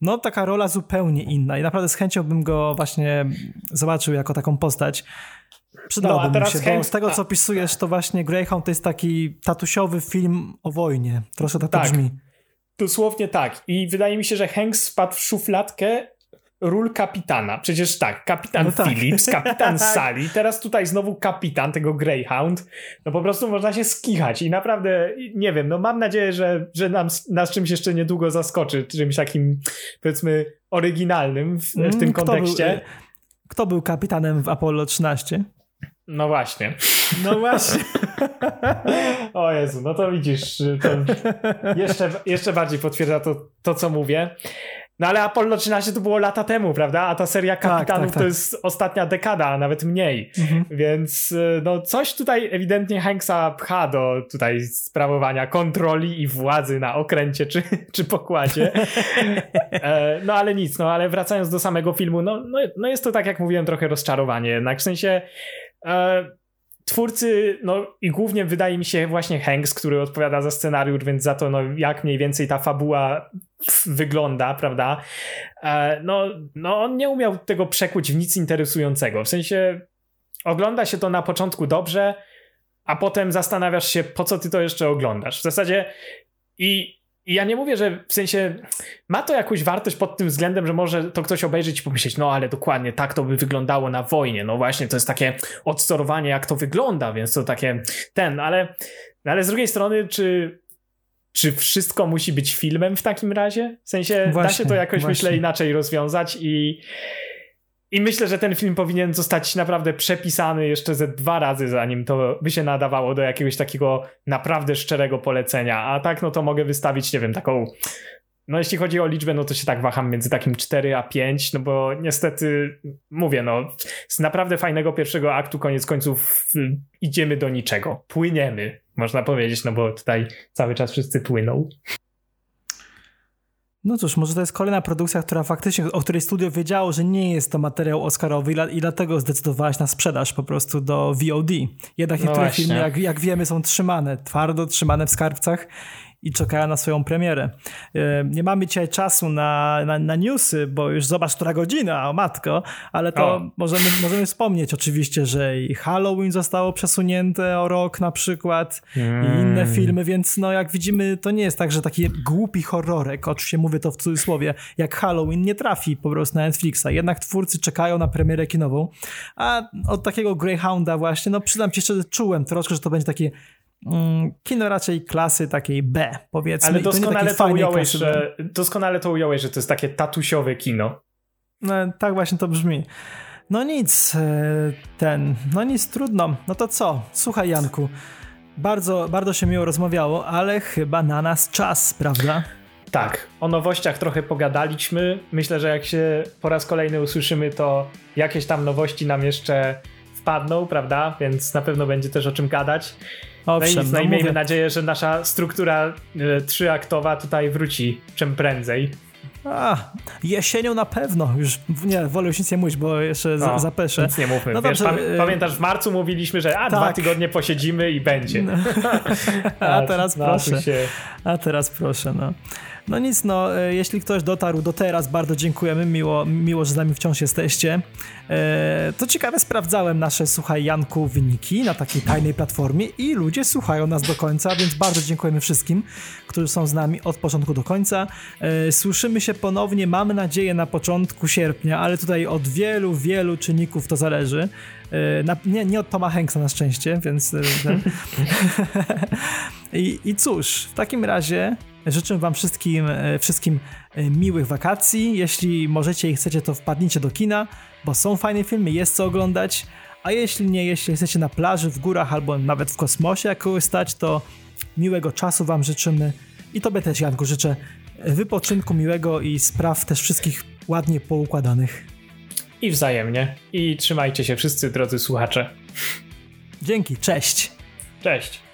No taka rola zupełnie inna i naprawdę z chęcią bym go właśnie zobaczył jako taką postać. Przydałoby no, mi się, bo Hanks... z tego co opisujesz, to właśnie Greyhound to jest taki tatusiowy film o wojnie. Troszkę tak, tak. brzmi. Dosłownie tak. I wydaje mi się, że Hanks spadł w szufladkę ról kapitana. Przecież tak, kapitan no tak. Phillips, kapitan [laughs] tak. Sally, teraz tutaj znowu kapitan tego Greyhound. No po prostu można się skichać i naprawdę, nie wiem, no mam nadzieję, że, że nam, nas czymś jeszcze niedługo zaskoczy, czymś takim powiedzmy oryginalnym w, w tym mm, kto kontekście. Był, kto był kapitanem w Apollo 13? No właśnie. No właśnie. [laughs] o Jezu, no to widzisz, to [laughs] jeszcze, jeszcze bardziej potwierdza to, to, co mówię. No ale Apollo 13 to było lata temu, prawda? A ta seria tak, Kapitanów tak, tak, to jest ostatnia dekada, a nawet mniej. Mhm. Więc y, no coś tutaj ewidentnie Hanksa pcha do tutaj sprawowania kontroli i władzy na okręcie czy, [laughs] czy pokładzie. [laughs] e, no ale nic, no ale wracając do samego filmu, no, no, no jest to tak jak mówiłem trochę rozczarowanie jednak. W sensie e, twórcy, no i głównie wydaje mi się właśnie Hanks, który odpowiada za scenariusz, więc za to, no jak mniej więcej ta fabuła wygląda, prawda? E, no, no on nie umiał tego przekuć w nic interesującego. W sensie ogląda się to na początku dobrze, a potem zastanawiasz się, po co ty to jeszcze oglądasz. W zasadzie i i ja nie mówię, że w sensie ma to jakąś wartość pod tym względem, że może to ktoś obejrzeć i pomyśleć, no ale dokładnie tak to by wyglądało na wojnie. No właśnie, to jest takie odstorowanie, jak to wygląda, więc to takie ten, ale, ale z drugiej strony, czy, czy wszystko musi być filmem w takim razie? W sensie właśnie, da się to jakoś, właśnie. myślę, inaczej rozwiązać i i myślę, że ten film powinien zostać naprawdę przepisany jeszcze ze dwa razy, zanim to by się nadawało do jakiegoś takiego naprawdę szczerego polecenia. A tak, no to mogę wystawić, nie wiem, taką. No, jeśli chodzi o liczbę, no to się tak waham między takim 4 a 5, no bo niestety, mówię, no, z naprawdę fajnego pierwszego aktu, koniec końców idziemy do niczego. Płyniemy, można powiedzieć, no bo tutaj cały czas wszyscy płyną. No cóż, może to jest kolejna produkcja, która faktycznie, o której studio wiedziało, że nie jest to materiał Oscarowy i dlatego zdecydowałaś na sprzedaż po prostu do VOD. Jednak no niektóre filmy, jak, jak wiemy, są trzymane, twardo trzymane w skarbcach i czekają na swoją premierę. E, nie mamy dzisiaj czasu na, na, na newsy, bo już zobacz, która godzina, o matko, ale to możemy, możemy wspomnieć oczywiście, że i Halloween zostało przesunięte o rok na przykład mm. i inne filmy, więc no jak widzimy, to nie jest tak, że taki głupi horrorek, oczywiście mówię to w cudzysłowie, jak Halloween nie trafi po prostu na Netflixa. Jednak twórcy czekają na premierę kinową, a od takiego Greyhounda właśnie, no przyznam ci szczerze, czułem troszkę, że to będzie takie kino raczej klasy takiej B, powiedzmy. Ale doskonale to, to ująłeś, że, doskonale to ująłeś, że to jest takie tatusiowe kino. No, tak właśnie to brzmi. No nic, e, ten, no nic, trudno. No to co? Słuchaj Janku, bardzo, bardzo się miło rozmawiało, ale chyba na nas czas, prawda? Tak, o nowościach trochę pogadaliśmy. Myślę, że jak się po raz kolejny usłyszymy, to jakieś tam nowości nam jeszcze wpadną, prawda? Więc na pewno będzie też o czym gadać. Owszem, no i, no, no miejmy nadzieję, że nasza struktura y, trzyaktowa tutaj wróci czym prędzej. A, jesienią na pewno. Już nie, wolę już nic nie mówić, bo jeszcze no, zapeszę. Nic nie mówmy. No Wiesz, dobrze, pamiętasz, w marcu mówiliśmy, że a, tak. dwa tygodnie posiedzimy i będzie. No. [laughs] [laughs] a, teraz proszę. Się... A teraz proszę, no. No nic, no, e, jeśli ktoś dotarł do teraz, bardzo dziękujemy, miło, miło że z nami wciąż jesteście. E, to ciekawe, sprawdzałem nasze, słuchaj, Janku, wyniki na takiej tajnej platformie i ludzie słuchają nas do końca, więc bardzo dziękujemy wszystkim, którzy są z nami od początku do końca. E, słyszymy się ponownie, mamy nadzieję, na początku sierpnia, ale tutaj od wielu, wielu czynników to zależy. Na, nie, nie od Toma Hanksa na szczęście, więc... [laughs] I, I cóż, w takim razie Życzę Wam wszystkim, e, wszystkim e, miłych wakacji. Jeśli możecie i chcecie, to wpadnijcie do kina, bo są fajne filmy, jest co oglądać. A jeśli nie, jeśli jesteście na plaży, w górach albo nawet w kosmosie jak kogoś stać, to miłego czasu Wam życzymy. I Tobie też, Janku, życzę wypoczynku miłego i spraw też wszystkich ładnie poukładanych. I wzajemnie. I trzymajcie się wszyscy, drodzy słuchacze. Dzięki, cześć. Cześć.